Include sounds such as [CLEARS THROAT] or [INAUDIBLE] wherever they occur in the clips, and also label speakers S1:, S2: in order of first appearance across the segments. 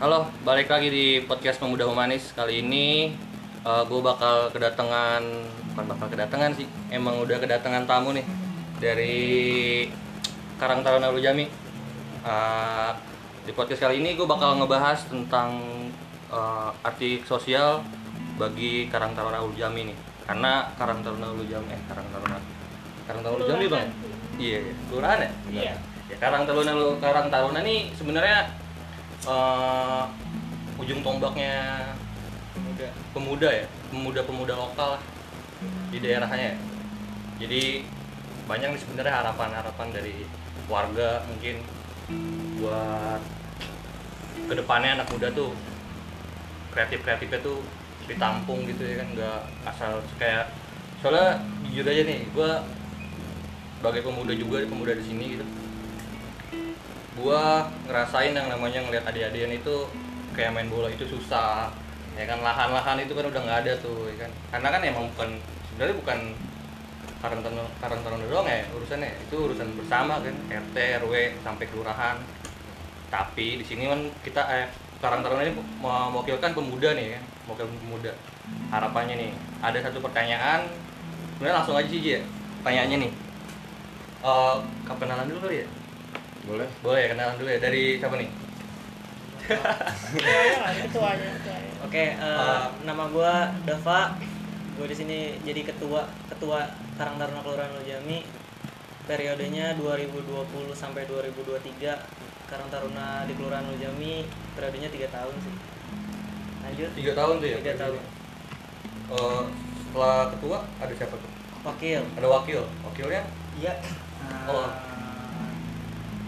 S1: Halo, balik lagi di podcast Pemuda Humanis. Kali ini gue bakal kedatangan, bukan bakal kedatangan sih, emang udah kedatangan tamu nih dari Karang Taruna Rujami. Uh, di podcast kali ini gue bakal ngebahas tentang uh, arti sosial bagi Karang Taruna Rujami nih. Karena Karang Taruna Rujami, eh Karang Taruna, Karang Taruna Rujami bang? Iya, iya. kelurahan ya?
S2: Iya.
S1: Ya, Karang Taruna Karang Taruna nih sebenarnya eh, ujung tombaknya pemuda pemuda ya pemuda pemuda lokal di daerahnya ya. jadi banyak nih sebenarnya harapan harapan dari warga mungkin buat ke depannya anak muda tuh kreatif kreatifnya tuh ditampung gitu ya kan nggak asal kayak soalnya jujur aja nih gue sebagai pemuda juga pemuda di sini gitu gua ngerasain yang namanya ngeliat adik-adikan itu kayak main bola itu susah. Ya kan lahan-lahan itu kan udah nggak ada tuh ya kan. Karena kan emang bukan sebenarnya bukan karang taruna doang ya urusannya. Itu urusan bersama kan RT RW sampai kelurahan. Tapi di sini kan kita eh karang taruna ini mewakilkan pemuda nih ya mewakil pemuda. Harapannya nih ada satu pertanyaan sebenarnya langsung aja sih ya. Pertanyaannya nih Eh kenalan dulu kali ya
S3: boleh
S1: boleh kenalan dulu ya dari siapa nih
S2: ketuanya
S4: Oke, eh,
S1: Uh,
S4: nama gue Dava. Gue di sini jadi ketua ketua Karang Taruna Kelurahan Lujami. Periodenya 2020 sampai 2023. Karang Taruna di Kelurahan Lujami periodenya 3 tahun sih. Lanjut.
S1: tiga tahun tuh ya
S4: Tiga tahun.
S1: Eh, setelah ketua ada siapa tuh
S4: Wakil.
S1: ada wakil wakilnya
S5: Iya.
S1: Oh.
S5: Oh.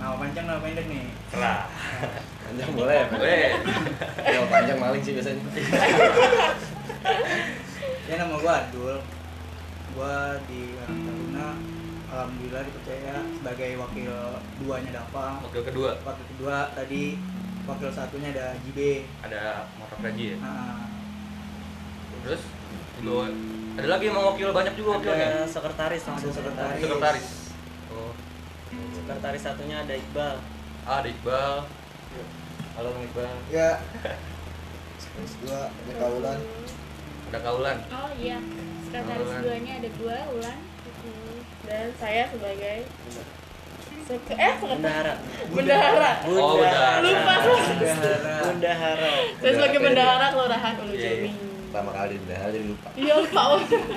S5: Nama panjang nama pendek nih.
S1: Serah.
S3: panjang boleh ya
S1: boleh [LAUGHS]
S3: kalau panjang maling sih biasanya [LAUGHS]
S5: Ya nama gua Adul. Gua di Karang Taruna alhamdulillah dipercaya sebagai wakil duanya Dava.
S1: wakil kedua
S5: Wakil kedua tadi wakil satunya ada JB.
S1: ada motor gaji ya
S5: Nah,
S1: terus juga ada lagi emang wakil banyak juga wakilnya
S4: Ada sekretaris langsung
S5: Ada
S4: sekretaris.
S1: sekretaris oh
S4: Sekretaris satunya ada Iqbal.
S1: ah ada Iqbal halo Bang Iqbal
S6: Ya. [LAUGHS] Sekretaris dua ada kaulan.
S1: ada Kaulan
S2: oh iya sekretaris
S1: Ulan.
S2: duanya ada gua Ulan dan saya sebagai Sek eh sekretaris
S4: Bendahara.
S2: bendahara
S1: Oh, bendahara.
S2: lupa
S5: Bendahara.
S4: Bendahara.
S2: saya sebagai bendahara kelurahan Ulu
S1: Iya,
S2: Jami
S3: pertama kali di daerah jadi lupa
S2: iya lupa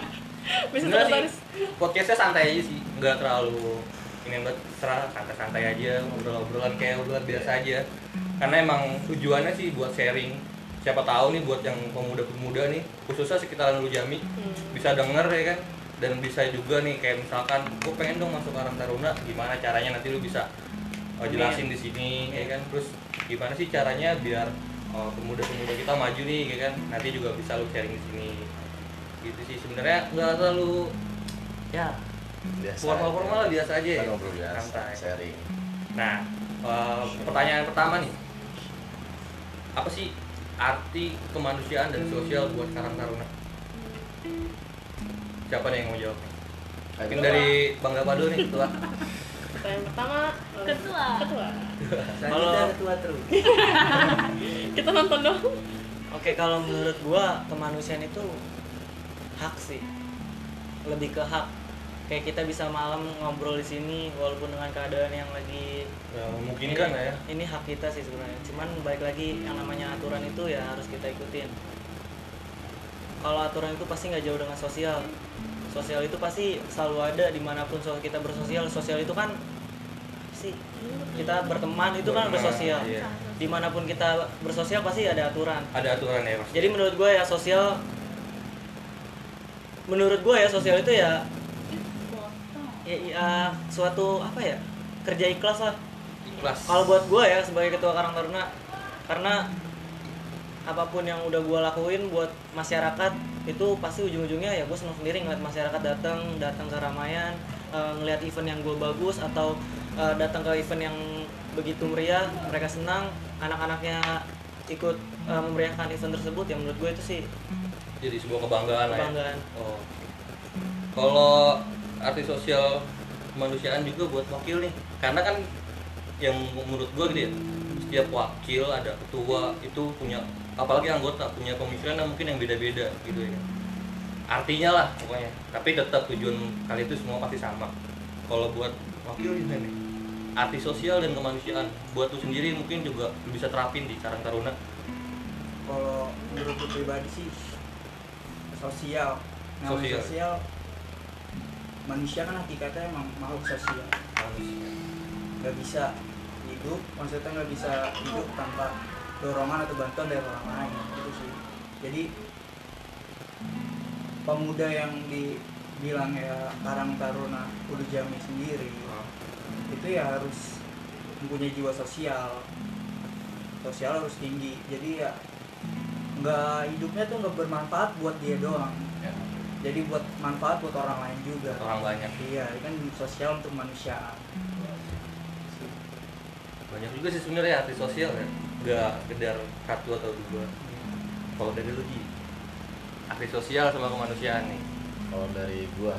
S2: [LAUGHS] bisa sekretaris
S1: podcastnya santai aja sih nggak terlalu ini banget serah santai-santai aja ngobrol-ngobrolan kayak obrolan biasa aja. Karena emang tujuannya sih buat sharing. Siapa tahu nih buat yang pemuda-pemuda nih khususnya sekitaran Ulu Jami
S2: Hmm.
S1: bisa denger ya kan? Dan bisa juga nih kayak misalkan gue pengen dong masuk Karang Taruna gimana caranya nanti lu bisa uh, jelasin di sini ya kan? Terus gimana sih caranya biar uh, pemuda-pemuda kita maju nih ya kan? Nanti juga bisa lu sharing di sini. Gitu sih. Sebenarnya nggak terlalu ya
S3: biasa
S1: formal formal lah biasa aja ya?
S3: Ngobrol biasa
S1: santai.
S3: sharing.
S1: Nah uh, pertanyaan pertama nih. Apa sih arti kemanusiaan dan sosial buat Karang Taruna? Siapa nih yang mau jawab mungkin dari Bang Dapa dulu nih ketua.
S2: Pertanyaan pertama eh,
S7: Ketua.
S2: ketua.
S5: Selanjutnya ketua terus. [LAUGHS]
S2: kita nonton dong.
S4: Oke, kalau menurut gua kemanusiaan itu hak sih. Lebih ke hak. Kayak kita bisa malam ngobrol di sini walaupun dengan keadaan yang lagi
S1: ya, memungkinkan
S4: ini,
S1: lah ya
S4: Ini hak kita sih sebenarnya. Cuman baik lagi yang namanya aturan itu ya harus kita ikutin. Kalau aturan itu pasti nggak jauh dengan sosial. Sosial itu pasti selalu ada di mana pun kita bersosial. Sosial itu kan sih kita berteman itu kan bersosial.
S1: iya.
S4: Di mana pun kita bersosial pasti ada aturan.
S1: ada aturan ya mas
S4: Jadi menurut gue ya sosial menurut gue ya sosial itu ya ya, ya suatu apa ya kerja ikhlas lah.
S1: Ikhlas.
S4: Kalau buat gue ya sebagai ketua Karang Taruna karena apa pun yang udah gue lakuin buat masyarakat itu pasti ujung-ujungnya ya gue senang sendiri ngeliat masyarakat datang datang ke Ramayan eh, ngeliat event yang gue bagus atau eh, datang ke event yang begitu meriah mereka senang anak-anaknya ikut eh, memeriahkan event tersebut yang menurut gue itu sih
S1: jadi sebuah kebanggaan ya?
S4: kebanggaan.
S1: Oh. Kalau arti sosial kemanusiaan juga buat wakil nih. Karena kan yang menurut gua gitu ya setiap wakil ada ketua itu punya apalagi anggota punya pemikiran yang mungkin yang beda-beda gitu ya. Artinya lah pokoknya. Tapi tetap tujuan kali itu semua pasti sama. Kalau buat wakil ini nih arti sosial dan kemanusiaan. Buat lu sendiri mungkin juga lu bisa terapin di Karang Taruna.
S5: Kalau menurut gue pribadi sih sosial. Namanya
S1: Sosial.
S5: sosial manusia kan hakikatnya emang makhluk sosial. Nggak bisa hidup maksudnya nggak bisa hidup tanpa dorongan atau bantuan dari orang lain gitu sih. Jadi pemuda yang dibilang ya Karang Taruna Ulu Jami sendiri itu ya harus mempunyai jiwa sosial. Sosial harus tinggi. Jadi ya nggak hidupnya tuh nggak bermanfaat buat dia doang jadi buat manfaat buat orang lain juga.
S1: Orang banyak.
S5: Iya ini kan sosial untuk manusia.
S1: Banyak juga sih sebenarnya arti sosial ya. Nggak sekedar satu atau dua. Kalau dari lu Ji? Arti sosial sama kemanusiaan nih.
S3: Kalau dari gua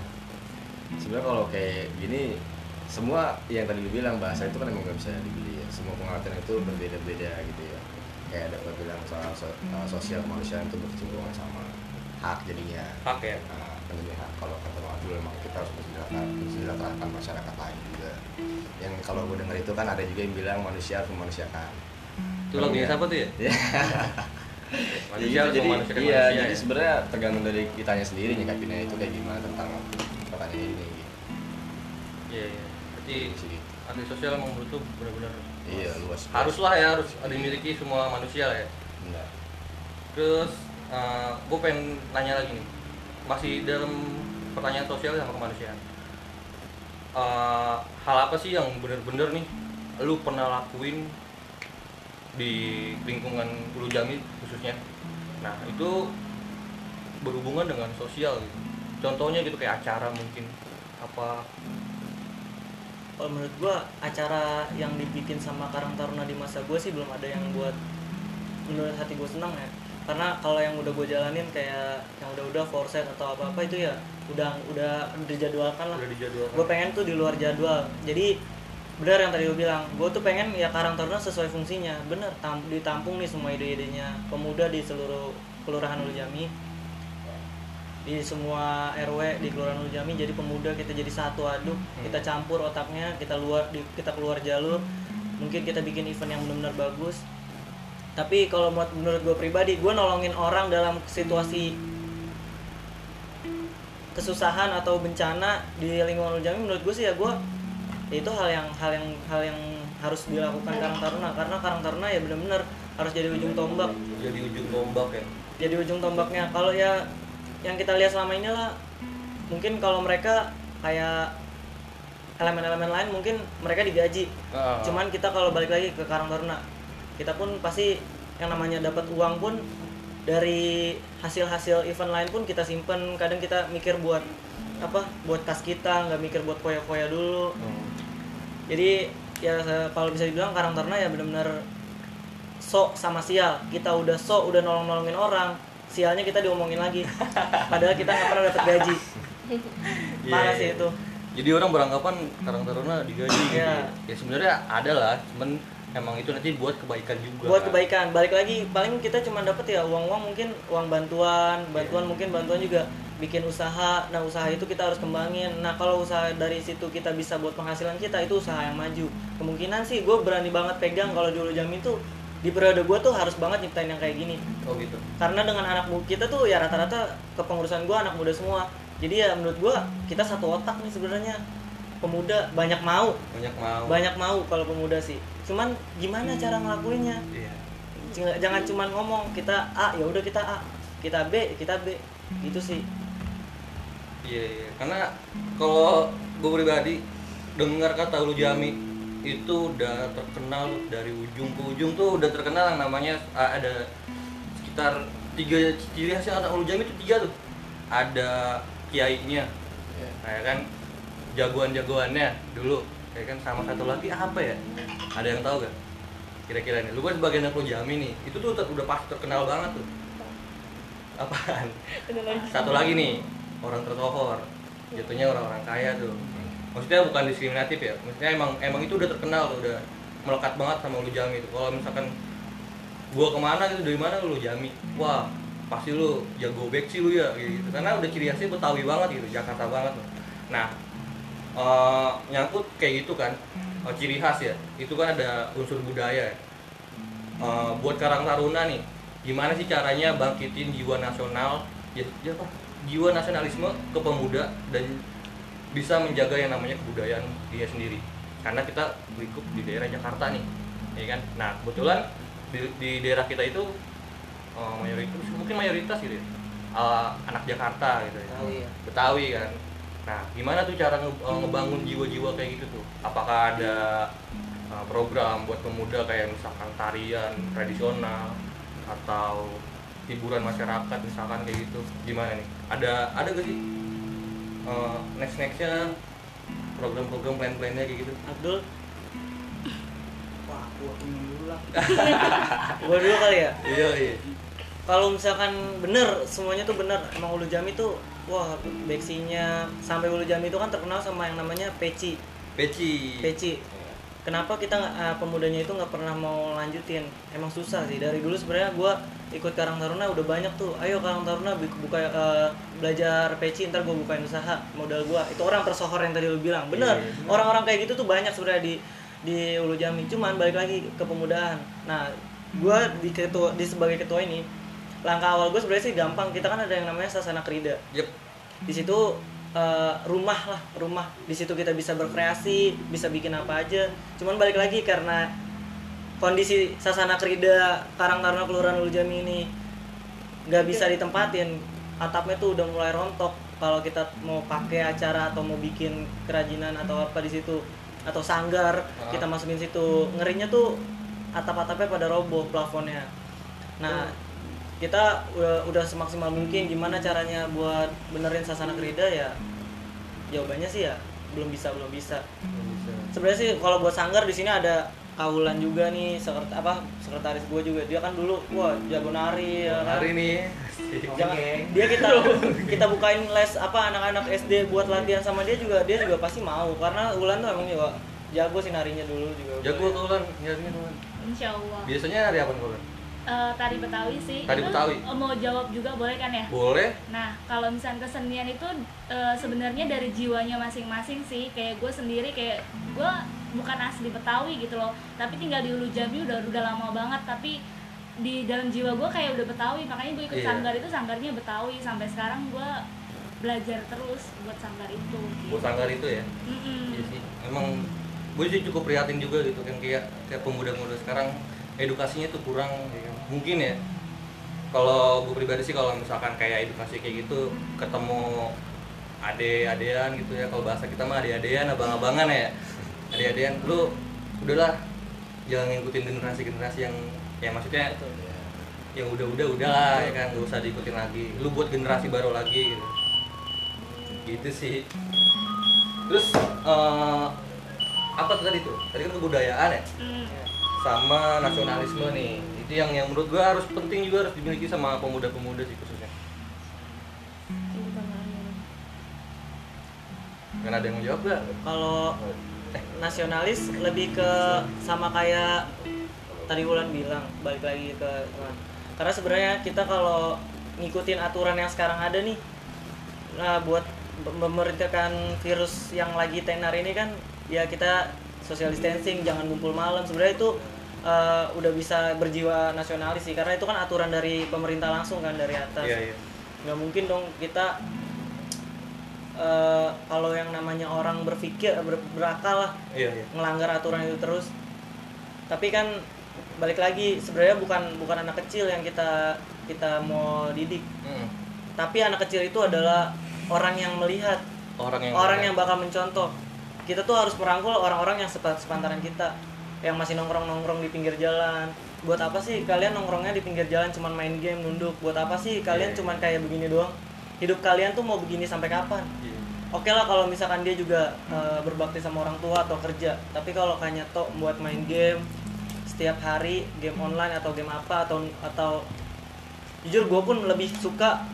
S3: sebenarnya kalau kayak gini semua yang tadi lu bilang bahasa itu kan emang gak bisa dibeli ya. Semua pengertian itu berbeda-beda gitu ya. Kayak ada gua bilang soal so- uh, sosial kemanusiaan itu berkecenderungan sama hak jadinya
S1: hak ya
S3: nah, jadi hak kalau kata Bang Abdul memang kita harus mensejahterakan mensejahterakan masyarakat lain juga yang kalau gue dengar itu kan ada juga yang bilang manusia harus memanusiakan
S1: itu lagunya
S3: Iya.
S1: siapa tuh ya
S3: Ya. [LAUGHS]
S1: manusia
S3: Iya,
S1: harus
S3: jadi
S1: memanusiakan
S3: iya,
S1: manusia
S3: jadi
S1: ya.
S3: sebenarnya tergantung dari kitanya sendiri nyikapinnya itu kayak gimana tentang pertanyaan ini gitu.
S1: iya iya berarti
S3: Jadi sih gitu.
S1: sosial emang menurut lu benar-benar
S3: Iya, luas.
S1: haruslah ya harus dimiliki semua manusia lah ya
S3: Benar.
S1: terus gue pengen nanya lagi nih. Masih dalam pertanyaan sosial sama kemanusiaan. Eh, hal apa sih yang bener-bener nih lu pernah lakuin di lingkungan Ulu Jami khususnya? Nah itu berhubungan dengan sosial gitu. Contohnya gitu kayak acara mungkin apa?
S4: Kalau menurut gua acara yang dibikin sama Karang Taruna di masa gua sih belum ada yang buat menurut hati gua senang ya karena kalau yang udah gue jalanin kayak yang udah-udah forset atau apa-apa itu ya udah udah dijadwalkan lah.
S1: Udah dijadwalkan.
S4: Gue pengen tuh di luar jadwal. Jadi benar yang tadi lu bilang gue tuh pengen ya Karang Taruna sesuai fungsinya. Bener tam ditampung nih semua ide-idenya. Pemuda di seluruh kelurahan Ulu Jami di semua RW di kelurahan Ulu Jami jadi pemuda kita jadi satu aduk. Kita campur otaknya kita luar di, kita keluar jalur. Mungkin kita bikin event yang benar-benar bagus tapi kalau menurut gue pribadi gue nolongin orang dalam situasi kesusahan atau bencana di lingkungan Ulu Jami menurut gue sih ya gue ya itu hal yang hal yang hal yang harus dilakukan Karang Taruna. Karena Karang Taruna ya benar-benar harus jadi ujung tombak.
S1: Jadi ujung tombak ya?
S4: Jadi ujung tombaknya. Kalau ya yang kita lihat selama ini lah mungkin kalau mereka kayak elemen-elemen lain mungkin mereka digaji.
S1: Ah.
S4: cuman kita kalau balik lagi ke Karang Taruna kita pun pasti yang namanya dapat uang pun dari hasil-hasil event lain pun kita simpen kadang kita mikir buat apa buat kas kita nggak mikir buat koya-koya dulu
S1: Hmm.
S4: jadi ya kalau bisa dibilang Karang Taruna ya benar-benar sok sama sial kita udah sok udah nolong-nolongin orang sialnya kita diomongin lagi [LAUGHS] padahal kita nggak pernah dapat gaji
S1: Iya, [LAUGHS]
S4: parah
S1: iya.
S4: sih itu
S1: Jadi orang beranggapan Karang Taruna digaji gitu.
S4: Iya.
S1: Ya sebenarnya ada lah, cuman emang itu nanti buat kebaikan juga.
S4: buat
S1: kan.
S4: kebaikan balik lagi paling kita cuma dapat ya uang-uang mungkin uang bantuan bantuan
S1: Iya.
S4: mungkin bantuan juga bikin usaha nah usaha itu kita harus kembangin nah kalau usaha dari situ kita bisa buat penghasilan kita itu usaha yang maju kemungkinan sih gue berani banget pegang kalau dulu jamin tuh di periode gue tuh harus banget nyiptain yang kayak gini
S1: Oh gitu.
S4: karena dengan anak muda kita tuh ya rata-rata kepengurusan gue anak muda semua jadi ya menurut gue kita satu otak nih sebenarnya pemuda banyak mau
S1: Banyak mau.
S4: banyak mau kalau pemuda sih cuman gimana cara ngelakuinnya
S1: Iya.
S4: Jangan- jangan cuman ngomong kita A ya udah kita A kita B kita B gitu sih
S1: Iya, iya. Karena kalau gue pribadi dengar kata Ulu Jami itu udah terkenal dari ujung ke ujung tuh udah terkenal yang namanya ada sekitar tiga ciri khas yang ada Ulu Jami itu tiga tuh. Ada kiainya,
S3: Iya.
S1: kayak kan jagoan-jagoannya dulu kayak kan sama satu lagi apa ya? Ada yang tahu gak kira-kira nih lu kan sebagai anak Ulu Jami nih itu tuh ter- udah pasti terkenal banget tuh. Apaan? Satu lagi nih orang tersohor jatuhnya orang-orang kaya tuh. Maksudnya bukan diskriminatif ya maksudnya emang emang itu udah terkenal tuh udah melekat banget sama Ulu Jami itu kalau misalkan gua ke mana gitu dari mana Ulu Jami? Wah pasti lu jago back sih lu ya gitu. Karena udah ciri khasnya Betawi banget gitu Jakarta banget nah eh, nyangkut kayak gitu kan. Eh, ciri khas ya. Itu kan ada unsur budaya. Ya. Eh, buat Karang Taruna nih gimana sih caranya bangkitin jiwa nasional? Ya, ya apa? Jiwa nasionalisme ke pemuda dan bisa menjaga yang namanya kebudayaan dia sendiri. Karena kita lingkup di daerah Jakarta nih ya kan? Nah kebetulan di, di daerah kita itu eh, mayoritas mungkin mayoritas gitu ya. Eh, anak Jakarta gitu ya.
S4: Betawi ya.
S1: Betawi kan nah gimana tuh cara nge- eh, ngebangun jiwa-jiwa kayak gitu tuh? Apakah ada eh, program buat pemuda kayak misalkan tarian tradisional atau hiburan masyarakat misalkan kayak gitu? Gimana nih? Ada ada gak sih uh, next nextnya program-program plan-plannya kayak gitu?
S4: Abdul?
S5: Wah aku aku dulu lah. [LAUGHS]
S4: Gua dulu kali ya?
S1: Iya iya.
S4: Kalau misalkan bener semuanya tuh bener. Emang Ulu Jami tuh wah beksinya. Sampai Ulu Jami itu kan terkenal sama yang namanya peci.
S1: Peci.
S4: Peci. Kenapa kita eh, pemudanya itu nggak pernah mau lanjutin? Emang susah sih. Dari dulu sebenarnya gua ikut Karang Taruna udah banyak tuh. Ayo Karang Taruna bu- buka eh, belajar peci ntar gue bukain usaha modal gua. Itu orang tersohor yang tadi lu bilang. Bener.
S1: Iya.
S4: orang-orang kayak gitu tuh banyak sebenarnya di di Ulu Jami cuman balik lagi ke pemudahan. Nah gua di ketua di sebagai ketua ini langkah awal gue sebenarnya sih gampang. Kita kan ada yang namanya sasana krida.
S1: Yep.
S4: Di situ eh, rumah lah rumah. Di situ kita bisa berkreasi bisa bikin apa aja. Cuman balik lagi karena kondisi sasana krida Karang Taruna Kelurahan Ulu Jami ini nggak bisa ditempatin. Atapnya tuh udah mulai rontok. Kalau kita mau pakai acara atau mau bikin kerajinan atau apa di situ atau sanggar
S1: Ah.
S4: kita masukin situ. Ngerinya tuh atap-atapnya pada roboh plafonnya. Nah kita udah, udah semaksimal mungkin gimana caranya buat benerin sasana krida ya? Jawabannya sih ya belum bisa belum bisa. Sebenarnya sih kalau buat sanggar di sini ada kaulan juga nih sekret apa sekretaris gue juga. Dia kan dulu wah jago nari ya kan?
S1: Hari ini
S4: jangan dia kita [LAUGHS] kita bukain les apa anak-anak SD buat latihan sama dia juga dia juga pasti mau. Karena Ulan tuh emang juga jago sih narinya dulu juga.
S1: Jago tuh nyarinya tuh Ulan.
S2: Insya Allah.
S1: biasanya hari apa Ulan?
S2: Eh, tari Betawi sih.
S1: Tari
S2: Itu,
S1: Betawi.
S2: eh, mau jawab juga boleh kan ya?
S1: boleh
S2: Nah, kalau misalnya kesenian itu eh, sebenarnya dari jiwanya masing-masing sih. Kayak gue sendiri kayak gue bukan asli Betawi gitu loh. Tapi tinggal di Ulu Jambi udah udah lama banget. Tapi di dalam jiwa gue kayak udah Betawi. Makanya gue ikut
S1: Iya.
S2: sanggar itu sanggarnya Betawi. Sampai sekarang gue belajar terus buat sanggar itu. Gitu.
S1: buat sanggar itu ya
S2: Mm-mm.
S1: Iya sih, emang gue sih cukup prihatin juga gitu kan kayak kayak pemuda-pemuda sekarang edukasinya tuh kurang ya kan. mungkin ya. Kalau gue pribadi sih kalau misalkan kayak edukasi kayak gitu ketemu ade-adean gitu ya. Kalau bahasa kita mah ade-adean abang-abangan ya. Ade-adean lu udahlah jangan ngikutin generasi-generasi yang ya maksudnya yang udah-udah udah lah ya kan gak usah diikutin lagi. Lu buat generasi baru lagi gitu. Gitu sih. Terus eh, apa tuh tadi tuh? Tadi kan kebudayaan ya?
S2: Mm.
S1: Sama nasionalisme nih. Itu yang yang menurut gua harus penting juga harus dimiliki sama pemuda-pemuda sih khususnya. Kan ada yang mau jawab gak?
S4: kalau nasionalis lebih ke sama kayak tadi Wulan bilang balik lagi ke karena sebenarnya kita kalau ngikutin aturan yang sekarang ada nih nah buat mem- memerintahkan virus yang lagi tenar ini kan ya kita social distancing jangan ngumpul malam. Sebenarnya itu eh, udah bisa berjiwa nasionalis sih karena itu kan aturan dari pemerintah langsung kan dari atas.
S1: Iya iya.
S4: Nggak mungkin dong kita eh, kalau yang namanya orang berpikir ber- berakal lah
S1: iya iya.
S4: ngelanggar aturan itu terus. Tapi kan balik lagi sebenarnya bukan bukan anak kecil yang kita kita mau didik.
S1: Mm.
S4: tapi anak kecil itu adalah orang yang melihat
S1: orang yang
S4: orang yang bakal mencontoh. Kita tuh harus merangkul orang-orang yang sepa- sepantaran kita yang masih nongkrong-nongkrong di pinggir jalan. Buat apa sih kalian nongkrongnya di pinggir jalan cuman main game nunduk? Buat apa sih kalian
S1: Iya.
S4: cuman kayak begini doang? Hidup kalian tuh mau begini sampai kapan?
S1: Iya.
S4: oke lah kalau misalkan dia juga eh, berbakti sama orang tua atau kerja. Tapi kalau kayak nyetok buat main game setiap hari game online atau game apa atau atau jujur gue pun lebih suka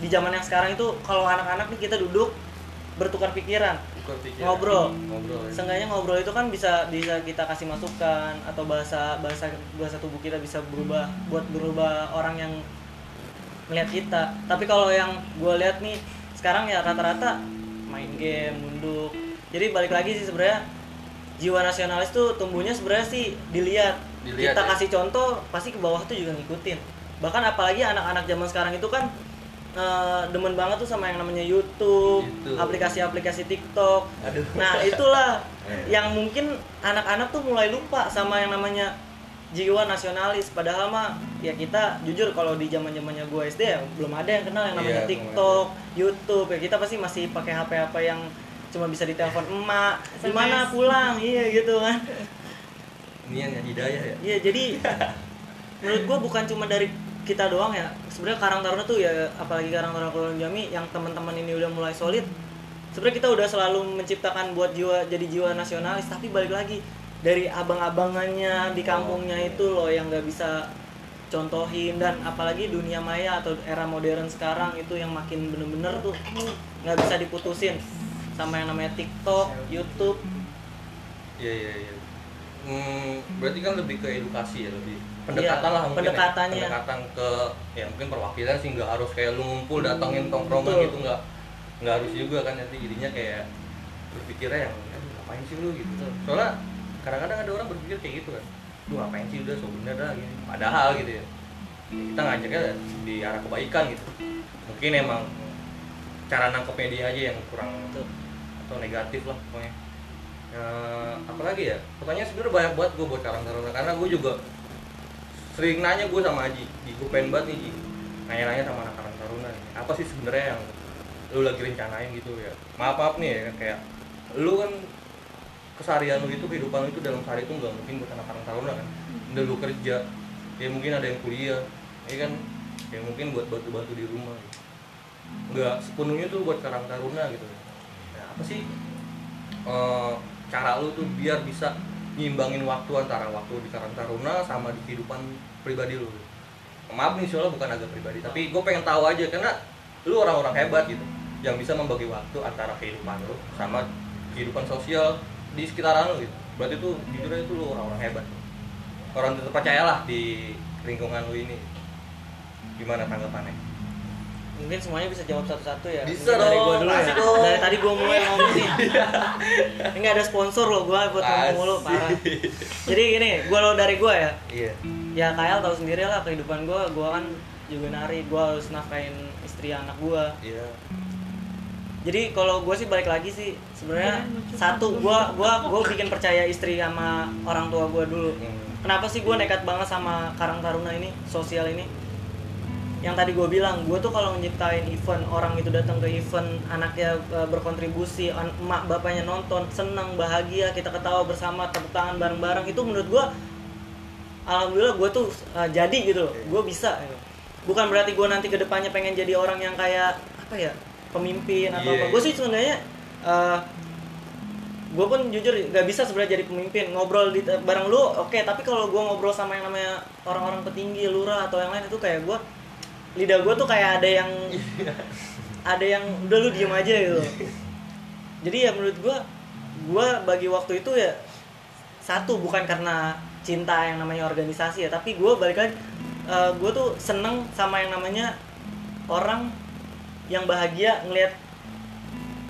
S4: di zaman yang sekarang itu kalau anak-anak nih kita duduk bertukar pikiran Ngobrol.
S1: ngobrol ya.
S4: Seenggaknya ngobrol itu kan bisa bisa kita kasih masukan atau bahasa bahasa bahasa tubuh kita bisa berubah buat berubah orang yang melihat kita. Tapi kalau yang gue lihat nih sekarang ya rata-rata main game, nunduk. Jadi balik lagi sih sebenarnya jiwa nasionalis tuh tumbuhnya sebenarnya sih dilihat.
S1: Dilihat,
S4: kita
S1: ya.
S4: kasih contoh pasti ke bawah tuh juga ngikutin. Bahkan apalagi anak-anak zaman sekarang itu kan eh, demen banget tuh sama yang namanya YouTube,
S1: YouTube.
S4: aplikasi-aplikasi TikTok.
S1: Aduh.
S4: Nah, itulah [LAUGHS]
S3: Eh.
S4: yang mungkin anak-anak tuh mulai lupa sama yang namanya jiwa nasionalis. Padahal mah ya kita jujur kalau di zaman-zamannya gue SD ya belum ada yang kenal yang namanya
S1: Iya,
S4: TikTok, YouTube. Ya kita pasti masih pakai HP apa yang cuma bisa ditelepon [LAUGHS] emak, di mana pulang, iya gitu kan.
S1: ini yang hidayah ya
S4: Iya, jadi [LAUGHS] menurut gua bukan cuma dari kita doang ya. Sebenarnya Karang Taruna tuh ya apalagi Karang Taruna Kulon Jami yang teman-teman ini udah mulai solid. Sebenarnya kita udah selalu menciptakan buat jiwa jadi jiwa nasionalis, tapi balik lagi dari abang-abangannya di kampungnya itu loh yang nggak bisa contohin dan apalagi dunia maya atau era modern sekarang itu yang makin bener-bener tuh nggak bisa diputusin sama yang namanya TikTok, YouTube.
S1: iya iya iya Hmm, berarti kan lebih ke edukasi ya lebih pendekatan
S4: Iya,
S1: lah mungkin
S4: pendekatannya.
S1: ya. pendekatan ke ya mungkin perwakilan sih nggak harus kayak lu ngumpul datangin tongkrongan
S4: Betul.
S1: gitu nggak nggak harus juga kan nanti jadinya kayak berpikirnya yang "Aduh, ngapain sih lu gitu soalnya kadang-kadang ada orang berpikir kayak gitu kan lu ngapain sih udah so bener dah gini padahal gitu ya Ya, kita ngajaknya di arah kebaikan gitu mungkin emang cara nangkepnya dia aja yang kurang
S4: Betul.
S1: atau negatif lah pokoknya ya, apalagi ya pertanyaan sebenarnya banyak banget gue buat karang taruna karena gue juga sering nanya gue sama Aji di gue pengen banget nih Ji. Nanya-nanya sama anak karang taruna nih apa sih sebenarnya yang lu lagi rencanain gitu ya? Maaf maaf nih ya kayak lu kan keseharian lu itu kehidupan lu itu dalam sehari itu nggak mungkin buat anak karang taruna kan udah lu kerja ya mungkin ada yang kuliah ya kan? Ya mungkin buat bantu-bantu di rumah. Gitu. nggak sepenuhnya tuh buat karang taruna gitu. Nah, apa sih eh, cara lu tuh biar bisa nyimbangin waktu antara waktu di Karang Taruna sama di kehidupan pribadi lu. Maaf nih soalnya bukan agak pribadi tapi gue pengen tahu aja karena lu orang-orang hebat gitu yang bisa membagi waktu antara kehidupan lu sama kehidupan sosial di sekitaran lu gitu. Berarti tuh jujur aja tuh lu orang-orang hebat. Orang terpercayalah di lingkungan lu ini. Gimana tanggapannya
S4: Mungkin semuanya bisa jawab satu-satu ya.
S1: Bisa
S4: Mungkin dari gua dulu ya.
S1: dong.
S4: Dari tadi gua mulai ngomong nih. [LAUGHS] Ini nggak ada sponsor loh gua buat ngomong mulu parah. Jadi gini, gua lo dari gua ya.
S1: iya
S4: Ya Kayal tahu sendiri lah kehidupan gua, gua kan juga nari, gua harus nafkain istri anak gua.
S1: iya
S4: Jadi kalau gua sih balik lagi sih sebenarnya satu gua gua gua bikin percaya istri sama orang tua gua dulu.
S1: Hmm.
S4: Kenapa sih gue nekat banget sama Karang Taruna ini, sosial ini? Yang tadi gue bilang, gue tuh kalau nyiptain event, orang itu datang ke event, anaknya e, berkontribusi, emak bapaknya nonton, senang, bahagia, kita ketawa bersama, tepuk tangan bareng-bareng, itu menurut gue, alhamdulillah gue tuh e, jadi gitu loh, gue bisa. gitu. Bukan berarti gue nanti ke depannya pengen jadi orang yang kayak apa ya, pemimpin atau
S1: Iya,
S4: apa.
S1: iya.
S4: Gue sih sebenarnya eh, gue pun jujur gak bisa sebenarnya jadi pemimpin ngobrol di bareng lu oke tapi kalau gue ngobrol sama yang namanya orang-orang petinggi lurah atau yang lain itu kayak gue lidah gue tuh kayak ada yang ada yang udah lu diem aja gitu. Jadi ya menurut gue gue bagi waktu itu ya satu bukan karena cinta yang namanya organisasi ya tapi gue balik lagi gue tuh seneng sama yang namanya orang yang bahagia ngelihat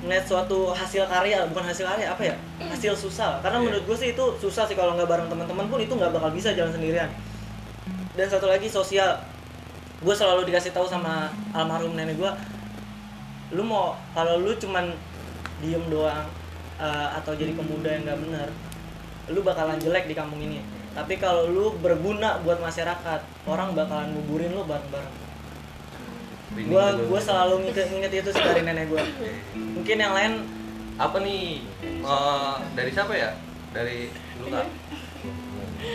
S4: ngeliat suatu hasil karya bukan hasil karya apa ya? Hasil susah. Karena
S1: Iya.
S4: menurut gue sih itu susah sih kalau nggak bareng teman-teman pun itu nggak bakal bisa jalan sendirian. Dan satu lagi sosial gue selalu dikasih tahu sama almarhum nenek gue lu mau kalau lu cuman diem doang eh, atau jadi pemuda yang nggak bener lu bakalan jelek di kampung ini. Tapi kalau lu berguna buat masyarakat orang bakalan nguburin lu bareng-bareng. Gue gue selalu nginget, nginget itu sih dari nenek gue mungkin yang lain
S1: apa nih eh, dari siapa ya? Dari lu kak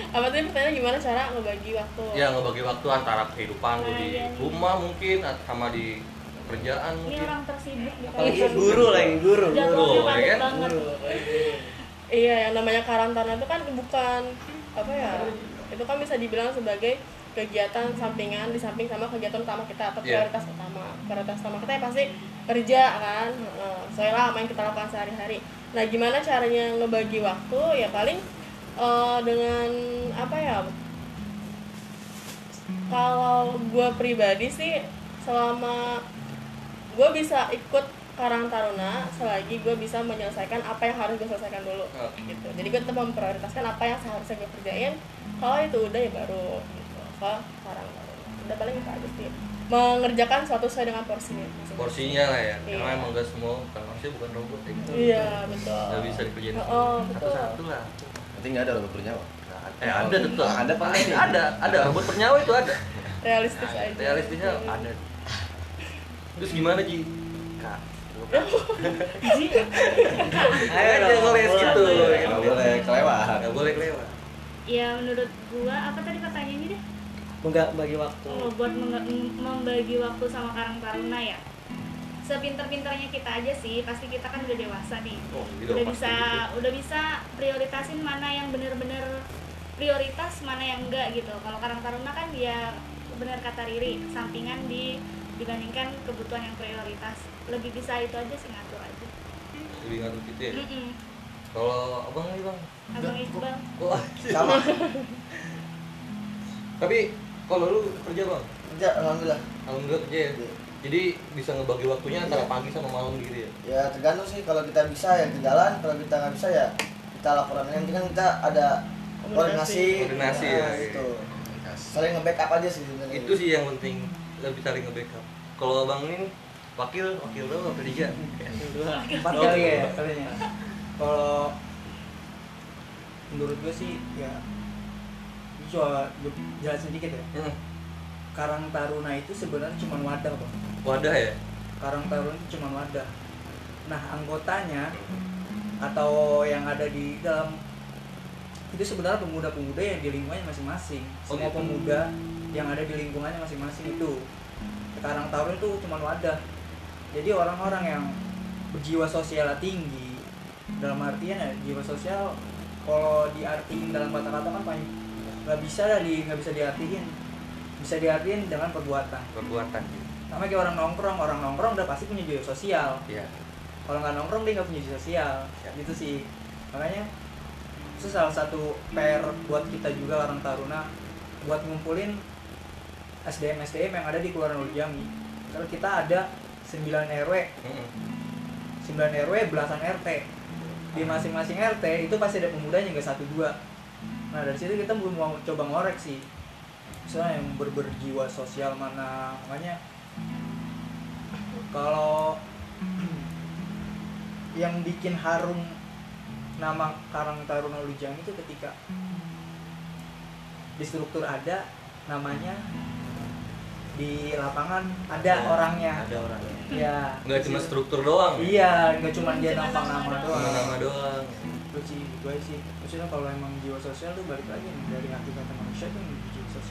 S7: apa tadi pertanyaan gimana cara ngebagi waktu?
S1: Ya ngebagi waktu antara kehidupan lu di
S2: Nah, iya. nih.
S1: rumah mungkin sama di kerjaan
S2: Ini
S1: mungkin.
S2: orang tersibuk di
S4: apalagi
S2: kampung.
S4: guru lagi guru
S1: Guru, ya kan?
S7: iya yang namanya karantina itu kan bukan apa ya itu kan bisa dibilang sebagai kegiatan sampingan di samping sama kegiatan utama kita atau
S1: Iya.
S7: prioritas utama. Prioritas utama kita yang pasti kerja kan? Heeh, sesuai lah yang kita lakukan sehari-hari. Nah gimana caranya ngebagi waktu? Ya paling eh, dengan apa ya? Kalau gue pribadi sih selama gue bisa ikut Karang Taruna selagi gue bisa menyelesaikan apa yang harus gue selesaikan dulu
S1: Oke.
S7: gitu. Jadi gue tetap memprioritaskan apa yang seharusnya gue kerjain kalau itu udah ya baru gitu ke Karang Taruna. Udah paling itu aja sih. Mengerjakan suatu sesuai dengan porsinya.
S1: Porsinya lah ya.
S7: Iya.
S1: karena emang gak semua kan manusia bukan robot ya. Gitu
S7: iya betul.
S1: Nggak bisa dikerjain.
S7: Oh, oh, betul.
S1: satu-satu lah
S3: Nanti nggak ada robot bernyawa.
S1: eh ada tetap
S3: Ada pasti.
S1: ada. Ada. Robot bernyawa itu ada.
S7: Realistis aja.
S1: Realistisnya
S7: Hmm.
S1: ada. Terus gimana Ji? Kak [LAUGHS]
S4: Ayo
S1: aja ngeles
S4: boleh.
S1: gitu
S3: Nggak boleh. kelewat.
S1: nggak boleh kelewat.
S2: Ya menurut gua apa tadi pertanyaannya deh?
S4: Enggak bagi waktu.
S2: oh, buat membagi waktu sama Karang Taruna ya sepinter-pinternya kita aja sih pasti kita kan udah dewasa nih.
S1: Oh gitu
S2: udah
S1: pasti
S2: bisa udah bisa prioritasin mana yang bener-bener prioritas mana yang enggak gitu. Kalau Karang Taruna kan dia bener kata Riri sampingan di dibandingkan kebutuhan yang prioritas. Lebih bisa itu aja sih ngatur aja.
S1: Gitu. lebih ngatur gitu ya?
S2: Mm-mm.
S1: kalau abang nih bang?
S2: Abang Iqbal
S1: Wah, [LAUGHS]
S6: sama.
S1: Tapi kalau lu kerja bang?
S6: Kerja alhamdulillah.
S1: Alhamdulillah kerja ya jadi bisa ngebagi waktunya antara pagi sama malam gitu ya?
S6: Ya tergantung sih. Kalau kita bisa ya ke jalan kalau kita nggak bisa ya kita laporan. Yang penting kan kita ada koordinasi.
S1: Koordinasi, ya, iya.
S6: gitu. Saling nge-backup aja sih sebenarnya.
S1: Itu sih yang penting lebih saling nge-backup. Kalau abang ini wakil wakil lo wakil tiga.
S5: Empat kali ya kalinya kalau menurut gue sih ya coba jelasin sedikit ya.
S1: Hmm,
S5: Karang Taruna itu sebenarnya cuma wadah bang
S1: wadah ya?
S5: Karang Taruna itu cuma wadah. Nah anggotanya atau yang ada di dalam itu sebenarnya pemuda-pemuda yang di lingkungannya masing-masing.
S1: Oh,
S5: semua
S1: gitu.
S5: pemuda yang ada di lingkungannya masing-masing itu. Karang Taruna itu cuma wadah. Jadi orang-orang yang berjiwa sosial tinggi dalam artian ya jiwa sosial kalau diartiin dalam kata-kata kan paling nggak bisa lah di nggak bisa diartiin bisa diartiin dengan perbuatan.
S1: Perbuatan
S5: sama kayak orang nongkrong orang nongkrong udah pasti punya jiwa sosial.
S1: Ya
S5: kalau nggak nongkrong dia nggak punya jiwa sosial.
S1: Ya.
S5: gitu sih. Makanya itu salah satu PR buat kita juga orang taruna buat ngumpulin SDM SDM yang ada di Kelurahan Ulu Jami kalau kita ada 9 RW
S1: Hmm,
S5: 9 RW belasan RT di masing-masing RT itu pasti ada pemudanya nggak satu dua. Nah dari situ kita mau coba ngorek sih misalnya yang ber berjiwa sosial mana makanya kalau [CLEARS THROAT] yang bikin harum nama Karang Taruna Lujang itu ketika di struktur ada namanya di lapangan ada
S1: Ya,
S5: orangnya
S4: Ada orangnya.
S5: ya
S1: nggak cuma struktur doang
S5: Iya, nggak cuma dia nampang
S2: nama
S5: nama
S2: doang.
S1: cuma nama doang
S5: sih, gue sih. Maksudnya kalau emang jiwa sosial tuh balik lagi dari arti kata manusia tuh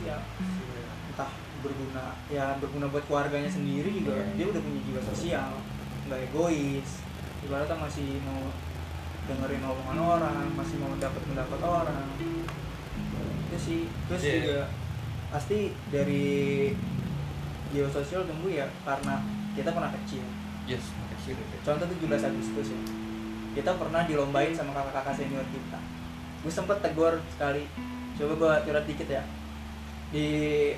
S5: sosial. Entah berguna, ya berguna buat keluarganya sendiri juga.
S3: Iya.
S5: Dia udah punya jiwa sosial, nggak egois. Ibaratnya masih mau dengerin omongan orang, masih mau dapat pendapat orang. Itu sih, terus
S1: Iya.
S5: juga pasti dari jiwa sosial tumbuh ya karena kita pernah kecil
S1: yes kecil ya.
S5: contoh 17 Agustus ya kita pernah dilombain sama kakak-kakak senior kita gue sempet tegur sekali coba gue curhat dikit ya di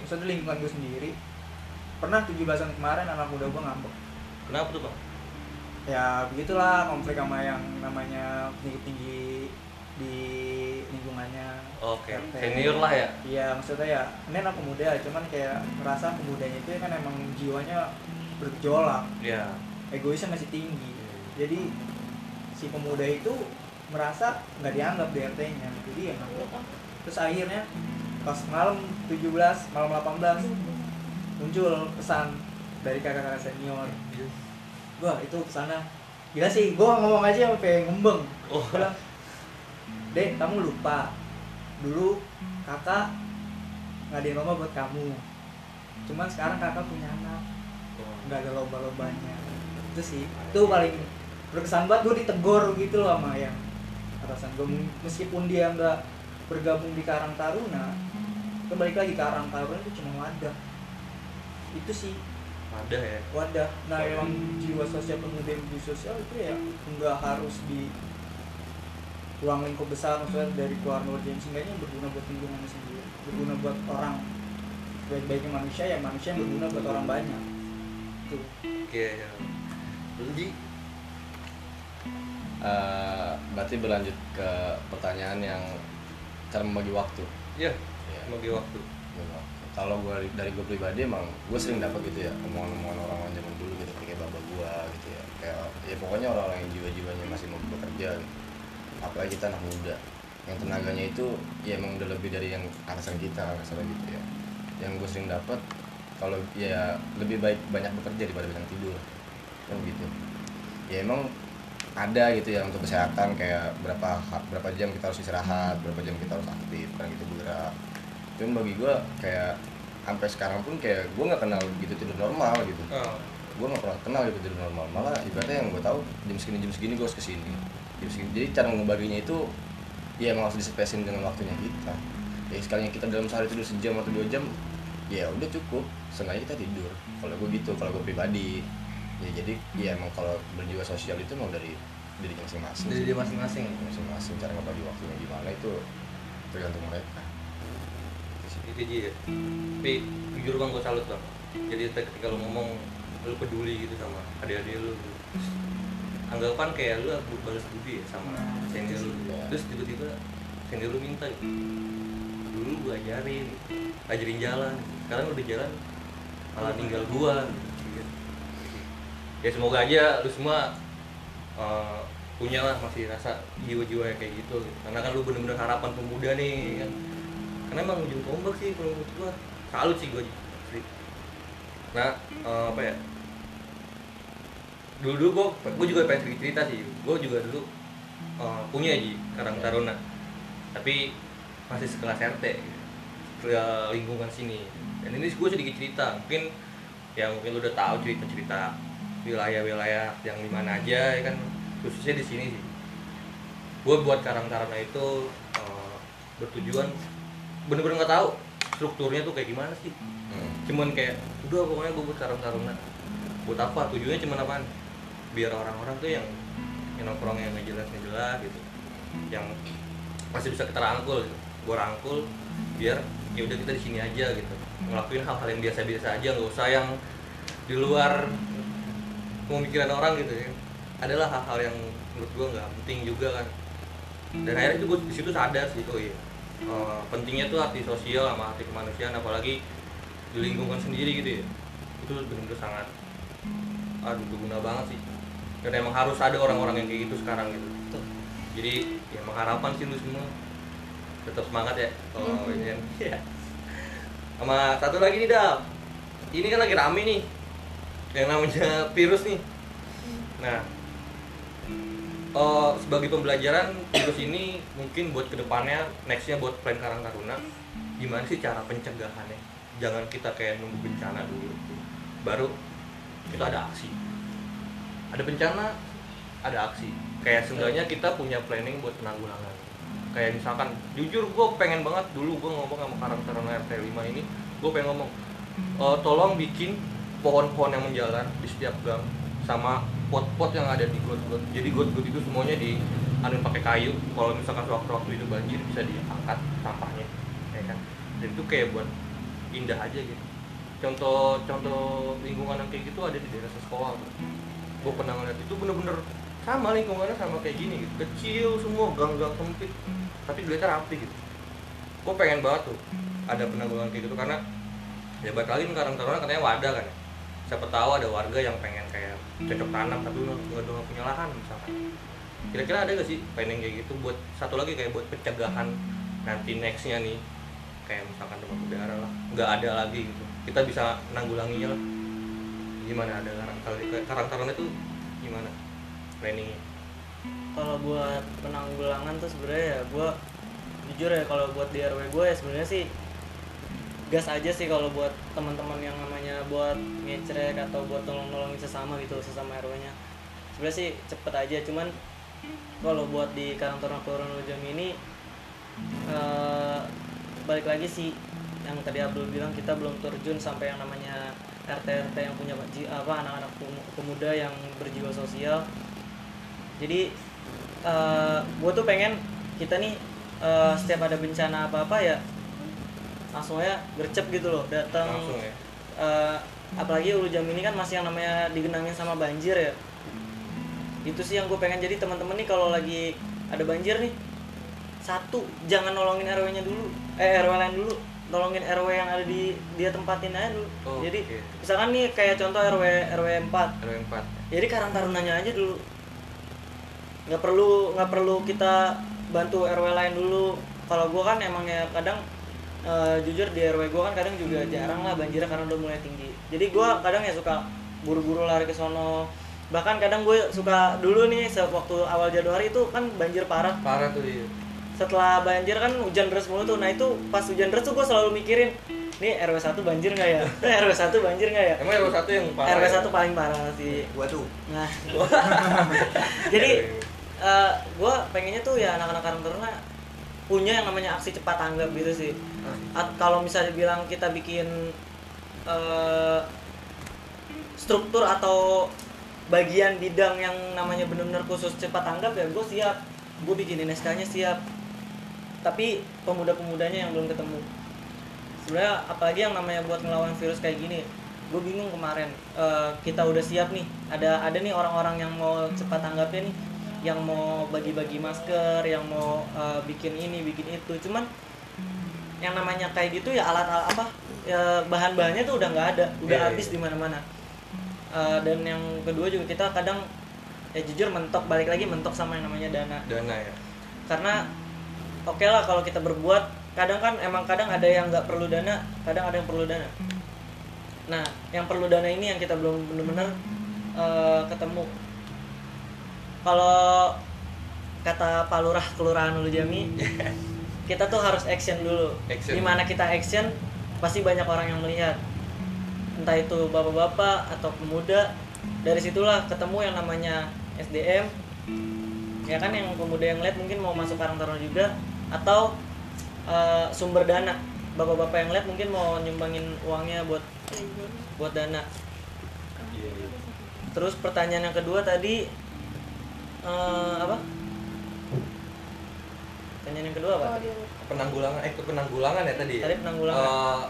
S5: maksudnya lingkungan gue sendiri pernah 17-an kemarin anak muda gue ngambek.
S1: Kenapa tuh bang
S5: ya begitulah konflik sama yang namanya tinggi-tinggi di lingkungannya.
S1: Oke
S5: RT.
S1: senior lah ya?
S5: Iya maksudnya ya ini anak pemuda cuman kayak merasa pemudanya itu kan emang jiwanya bergejolak.
S1: Ya
S5: egoisnya masih tinggi. Jadi si pemuda itu merasa nggak dianggap di RT-nya jadi ya terus akhirnya pas malam 17 malam 18 muncul pesan dari kakak-kakak senior. Gua itu ke sana gila sih gua ngomong aja sampai ngembeng.
S1: Oh.
S5: Gua bilang dek kamu lupa. Dulu kakak ngadain lomba buat kamu. Cuman sekarang kakak punya anak. Nggak ada lomba-lombanya. Itu sih itu paling berkesan banget. Gue ditegur gitu loh sama yang atasan gue meskipun dia nggak bergabung di Karang Taruna itu balik lagi Karang Taruna itu cuma wadah. Itu sih.
S1: Ada ya?
S5: Wadah. Nah memang jiwa sosial pemuda yang di sosial itu ya nggak harus di ruang lingkup besar maksudnya dari keluarga yang seenggaknya berguna buat lingkungannya sendiri. Berguna buat orang. Baik-baiknya manusia ya manusia yang berguna buat orang banyak. Itu
S1: oke ya. Terus, Ji
S3: Eh, berarti berlanjut ke pertanyaan yang cara membagi waktu.
S1: Ya
S3: Iya.
S1: Bagi waktu.
S3: Kalau gue dari gue pribadi emang gue sering dapat gitu ya omongan-omongan orang-orang zaman dulu gitu kayak bapak gue gitu ya. Kayak ya pokoknya orang-orang yang jiwa-jiwanya masih mau bekerja gitu. apalagi kita anak muda. Yang tenaganya itu ya emang udah lebih dari yang atasan kita misalnya gitu ya. Yang gue sering dapat kalau ya lebih baik banyak bekerja daripada banyak tidur. Kan gitu. Ya emang ada gitu ya untuk kesehatan kayak berapa berapa jam kita harus istirahat berapa jam kita harus aktif kan gitu bergerak cuman bagi gue kayak sampai sekarang pun kayak gue nggak kenal gitu tidur normal gitu.
S1: Oh,
S3: gue nggak pernah kenal gitu tidur normal. Malah ibaratnya yang gue tahu jam segini jam segini gue harus ke sini jam segini. Jadi cara ngebaginya itu ya emang harus disepesin dengan waktunya kita. Ya sekalinya kita dalam sehari tidur sejam atau dua jam ya udah cukup. Sengaja kita tidur. Kalau gue gitu kalau gue pribadi. Ya jadi ya emang kalau berjiwa sosial itu mau dari diri masing-masing.
S1: Dari dia masing-masing.
S3: Masing-masing cara ngebagi waktunya gimana itu tergantung mereka Itu
S1: Ji ya tapi jujur bang gue salut bang jadi ketika lu ngomong lu peduli gitu sama adik-adik lu gitu. anggapan kayak lu balas budi ya sama senior gitu.
S3: Iya.
S1: terus tiba-tiba senior lu minta gitu. dulu gue ajarin ajarin jalan sekarang udah jalan malah tinggal gua gitu. ya semoga aja lu semua uh, punya lah masih rasa jiwa-jiwa yang kayak gitu karena kan lu bener-bener harapan pemuda nih kan karena emang ujung tombak sih kalau menurut gua. Salut sih gua nah eh, apa ya? Dulu dulu gua gua juga pengen cerita sih. Gua juga dulu eh, punya ji karang taruna. Tapi masih sekelas RT ke lingkungan sini. Dan ini gue sedikit cerita. Mungkin ya mungkin lu udah tahu cerita-cerita wilayah-wilayah yang di mana aja ya kan? Khususnya di sini sih. Gue buat karang taruna itu eh, bertujuan bener-bener nggak tahu strukturnya tuh kayak gimana sih.
S3: Hmm.
S1: cuman kayak udah pokoknya gue buat karang taruna buat apa? Tujuannya cuman apaan? Biar orang-orang tuh yang yang nongkrong yang nggak jelas nggak jelas gitu. Yang masih bisa kita rangkul gitu. gue rangkul biar ya udah kita di sini aja gitu. Ngelakuin hal-hal yang biasa-biasa aja nggak usah yang di luar pemikiran orang gitu ya. Adalah hal-hal yang menurut gue nggak penting juga kan. Dan akhirnya itu gue di situ sadar sih oh iya eh, pentingnya tuh arti sosial sama arti kemanusiaan apalagi di lingkungan sendiri gitu ya. Itu benar-benar sangat aduh berguna banget sih. Dan emang harus ada orang-orang yang kayak gitu sekarang gitu. Jadi ya emang harapan sih lu semua. Tetap semangat ya kalau ini kan. [LAUGHS] Iya. sama satu lagi nih dal. Ini kan lagi rame nih. Yang namanya virus nih. Nah eh, sebagai pembelajaran virus ini mungkin buat ke depannya nextnya buat plan Karang Taruna. Gimana sih cara pencegahannya? Jangan kita kayak nunggu bencana dulu. Baru kita ada aksi. Ada bencana ada aksi. Kayak seenggaknya kita punya planning buat penanggulangan. Kayak misalkan jujur gue pengen banget dulu gue ngomong sama Karang Taruna RT 5 ini gue pengen ngomong "Eh, tolong bikin pohon-pohon yang menjalar di setiap gang sama pot-pot yang ada di got-got jadi got-got itu semuanya di anu pakai kayu. Kalau misalkan sewaktu-waktu itu banjir bisa diangkat sampahnya ya kan? Dan itu kayak buat indah aja gitu. Contoh contoh lingkungan yang kayak gitu ada di daerah sekolah gue pernah ngeliat itu bener-bener sama lingkungannya sama kayak gini gitu. Kecil semua gang-gang sempit tapi dilihatnya rapi gitu. Gue pengen banget tuh ada penanggulangan kayak gitu karena ya nih Karang Taruna katanya wadah kan ya siapa tahu ada warga yang pengen kayak cocok tanam tapi nggak punya lahan misalkan. Kira-kira ada gak sih planning kayak gitu buat satu lagi kayak buat pencegahan nanti nextnya nih? Kayak misalkan demam berdarah lah. Nggak ada lagi gitu. Kita bisa menanggulanginya lah. Gimana ada karang taruna itu gimana planningnya?
S4: Kalau buat penanggulangan tuh sebenarnya ya gue jujur ya kalau buat di RW gue ya sebenarnya sih gas aja sih kalau buat teman-teman yang namanya buat ngecrek atau buat tolong-nolongin sesama gitu sesama RW-nya sebenarnya sih cepet aja cuman kalau buat di Karang Taruna Kelurahan Ujung ini eh, balik lagi sih yang tadi Abdul bilang kita belum terjun sampai yang namanya RT RT yang punya apa anak-anak pem- pemuda yang berjiwa sosial. Jadi gue tuh pengen kita nih eh, setiap ada bencana apa apa ya langsung aja gercep gitu loh datang
S1: langsung ya?
S4: Eh, apalagi Ulu Jam ini kan masih yang namanya digenangin sama banjir ya. Itu sih yang gue pengen jadi teman-teman nih kalau lagi ada banjir nih. Satu jangan nolongin RW nya dulu. Eh RW lain dulu. Nolongin RW yang ada di dia tempatin aja dulu.
S1: Oh,
S4: jadi
S1: oke.
S4: misalkan nih kayak contoh RW RW 4
S1: RW 4
S4: jadi karang tarunanya aja dulu. Nggak perlu nggak perlu kita bantu RW lain dulu. Kalau gua kan emang ya kadang eh, jujur di RW gua kan kadang juga jarang lah banjirnya karena udah mulai tinggi. Jadi gua kadang ya suka buru-buru lari ke sono. Bahkan kadang gue suka dulu nih waktu awal Januari itu kan banjir parah.
S1: Parah tuh iya.
S4: Setelah banjir kan hujan deras mulu tuh. Nah itu pas hujan deras tuh gue selalu mikirin nih RW 1 banjir nggak ya? [LAUGHS] RW 1 banjir nggak ya?
S1: Emang RW 1 yang parah
S4: RW
S1: ya?
S4: 1 paling parah sih.
S5: Gua tuh.
S4: Nah, [LAUGHS] jadi eh gue pengennya tuh ya anak-anak Karang Taruna punya yang namanya aksi cepat tanggap gitu sih. At- kalau misalnya bilang kita bikin eh struktur atau bagian bidang yang namanya benar-benar khusus cepat tanggap ya gue siap. Gue bikinin SK-nya siap. Tapi pemuda-pemudanya yang belum ketemu. Sebenarnya apalagi yang namanya buat ngelawan virus kayak gini, gue bingung kemarin Eh, kita udah siap nih ada ada nih orang-orang yang mau cepat tanggapnya nih yang mau bagi-bagi masker yang mau eh, bikin ini bikin itu cuman yang namanya kayak gitu ya alat-alat apa ya bahan-bahannya tuh udah nggak ada udah
S1: Iya,
S4: habis
S1: iya.
S4: di mana-mana. Eh, dan yang kedua juga kita kadang ya jujur mentok balik lagi mentok sama yang namanya dana.
S1: Dana ya.
S4: Karena oke lah kalau kita berbuat kadang kan emang kadang ada yang nggak perlu dana kadang ada yang perlu dana. Nah yang perlu dana ini yang kita belum benar-benar eh, ketemu. Kalau kata Pak Lurah Kelurahan Ulu Jami kita tuh harus action dulu.
S1: Action.
S4: di mana kita action pasti banyak orang yang melihat. Entah itu bapak-bapak atau pemuda. Dari situlah ketemu yang namanya SDM ya kan yang pemuda yang lihat mungkin mau masuk Karang Taruna juga. Atau eh, sumber dana. Bapak-bapak yang lihat mungkin mau nyumbangin uangnya buat buat dana.
S1: Iya iya.
S4: Terus pertanyaan yang kedua tadi eh, apa pertanyaan yang kedua apa
S7: Oh, dia-
S1: penanggulangan eh penanggulangan ya tadi ya?
S4: Tadi penanggulangan.
S1: Eh,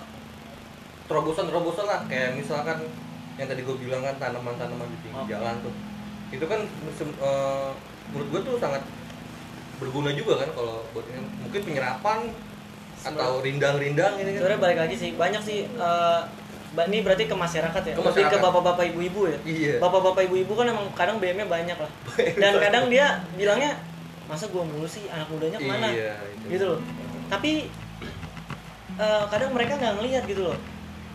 S1: terobosan-terobosan lah. Kayak misalkan yang tadi gue bilang kan tanaman-tanaman di pinggir
S4: Oh.
S1: jalan tuh. Itu kan eh, menurut gue tuh sangat berguna juga kan kalau buat ini. Mungkin penyerapan atau rindang-rindang ini kan.
S4: sebenarnya balik lagi sih banyak sih eh, ba- ini berarti ke masyarakat ya?
S1: Ke
S4: lebih ke
S1: masyarakat.
S4: bapak-bapak ibu-ibu ya?
S1: Iya.
S4: Bapak-bapak ibu-ibu kan emang kadang BM-nya banyak lah. [LAUGHS] Dan kadang dia bilangnya masa gua mulu sih? Anak mudanya ke mana?
S1: Iya itu.
S4: gitu loh. Tapi eh, kadang mereka nggak ngelihat gitu loh.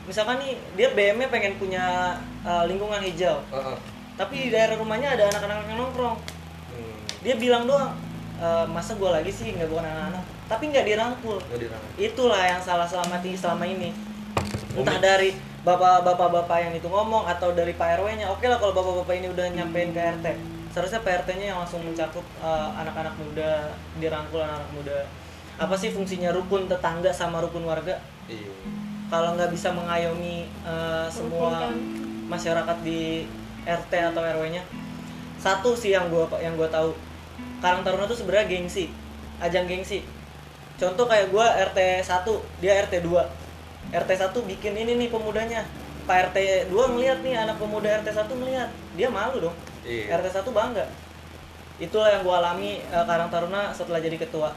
S4: Misalkan nih dia BM-nya pengen punya eh, lingkungan hijau.
S1: Heeh.
S4: tapi di daerah rumahnya ada anak-anak yang nongkrong.
S1: Hmm,
S4: dia bilang doang "Eh, masa gua lagi sih? Nggak bukan anak-anak. Tapi nggak dirangkul.
S1: Dirangkul.
S4: itulah yang salah selama ini selama ini. Entah
S1: Umi.
S4: dari bapak bapak bapak yang itu ngomong atau dari pak rw nya oke lah kalau bapak bapak ini udah nyampein ke rt seharusnya pak rt nya yang langsung mencakup eh, anak-anak muda dirangkul anak-anak muda. Apa sih fungsinya rukun tetangga sama rukun warga?
S1: Iya.
S4: Kalau nggak bisa mengayomi eh, semua
S7: Rukun kan.
S4: masyarakat di rt atau rw nya satu sih yang gua yang gua tahu. Karang Taruna tuh sebenarnya gengsi ajang gengsi. Contoh kayak gua RT 1 dia RT 2 RT 1 bikin ini nih pemudanya. Pak RT 2 ngeliat nih anak pemuda RT 1 ngeliat. Dia malu dong
S1: iya.
S4: RT 1 bangga. Itulah yang gua alami eh, Karang Taruna setelah jadi ketua.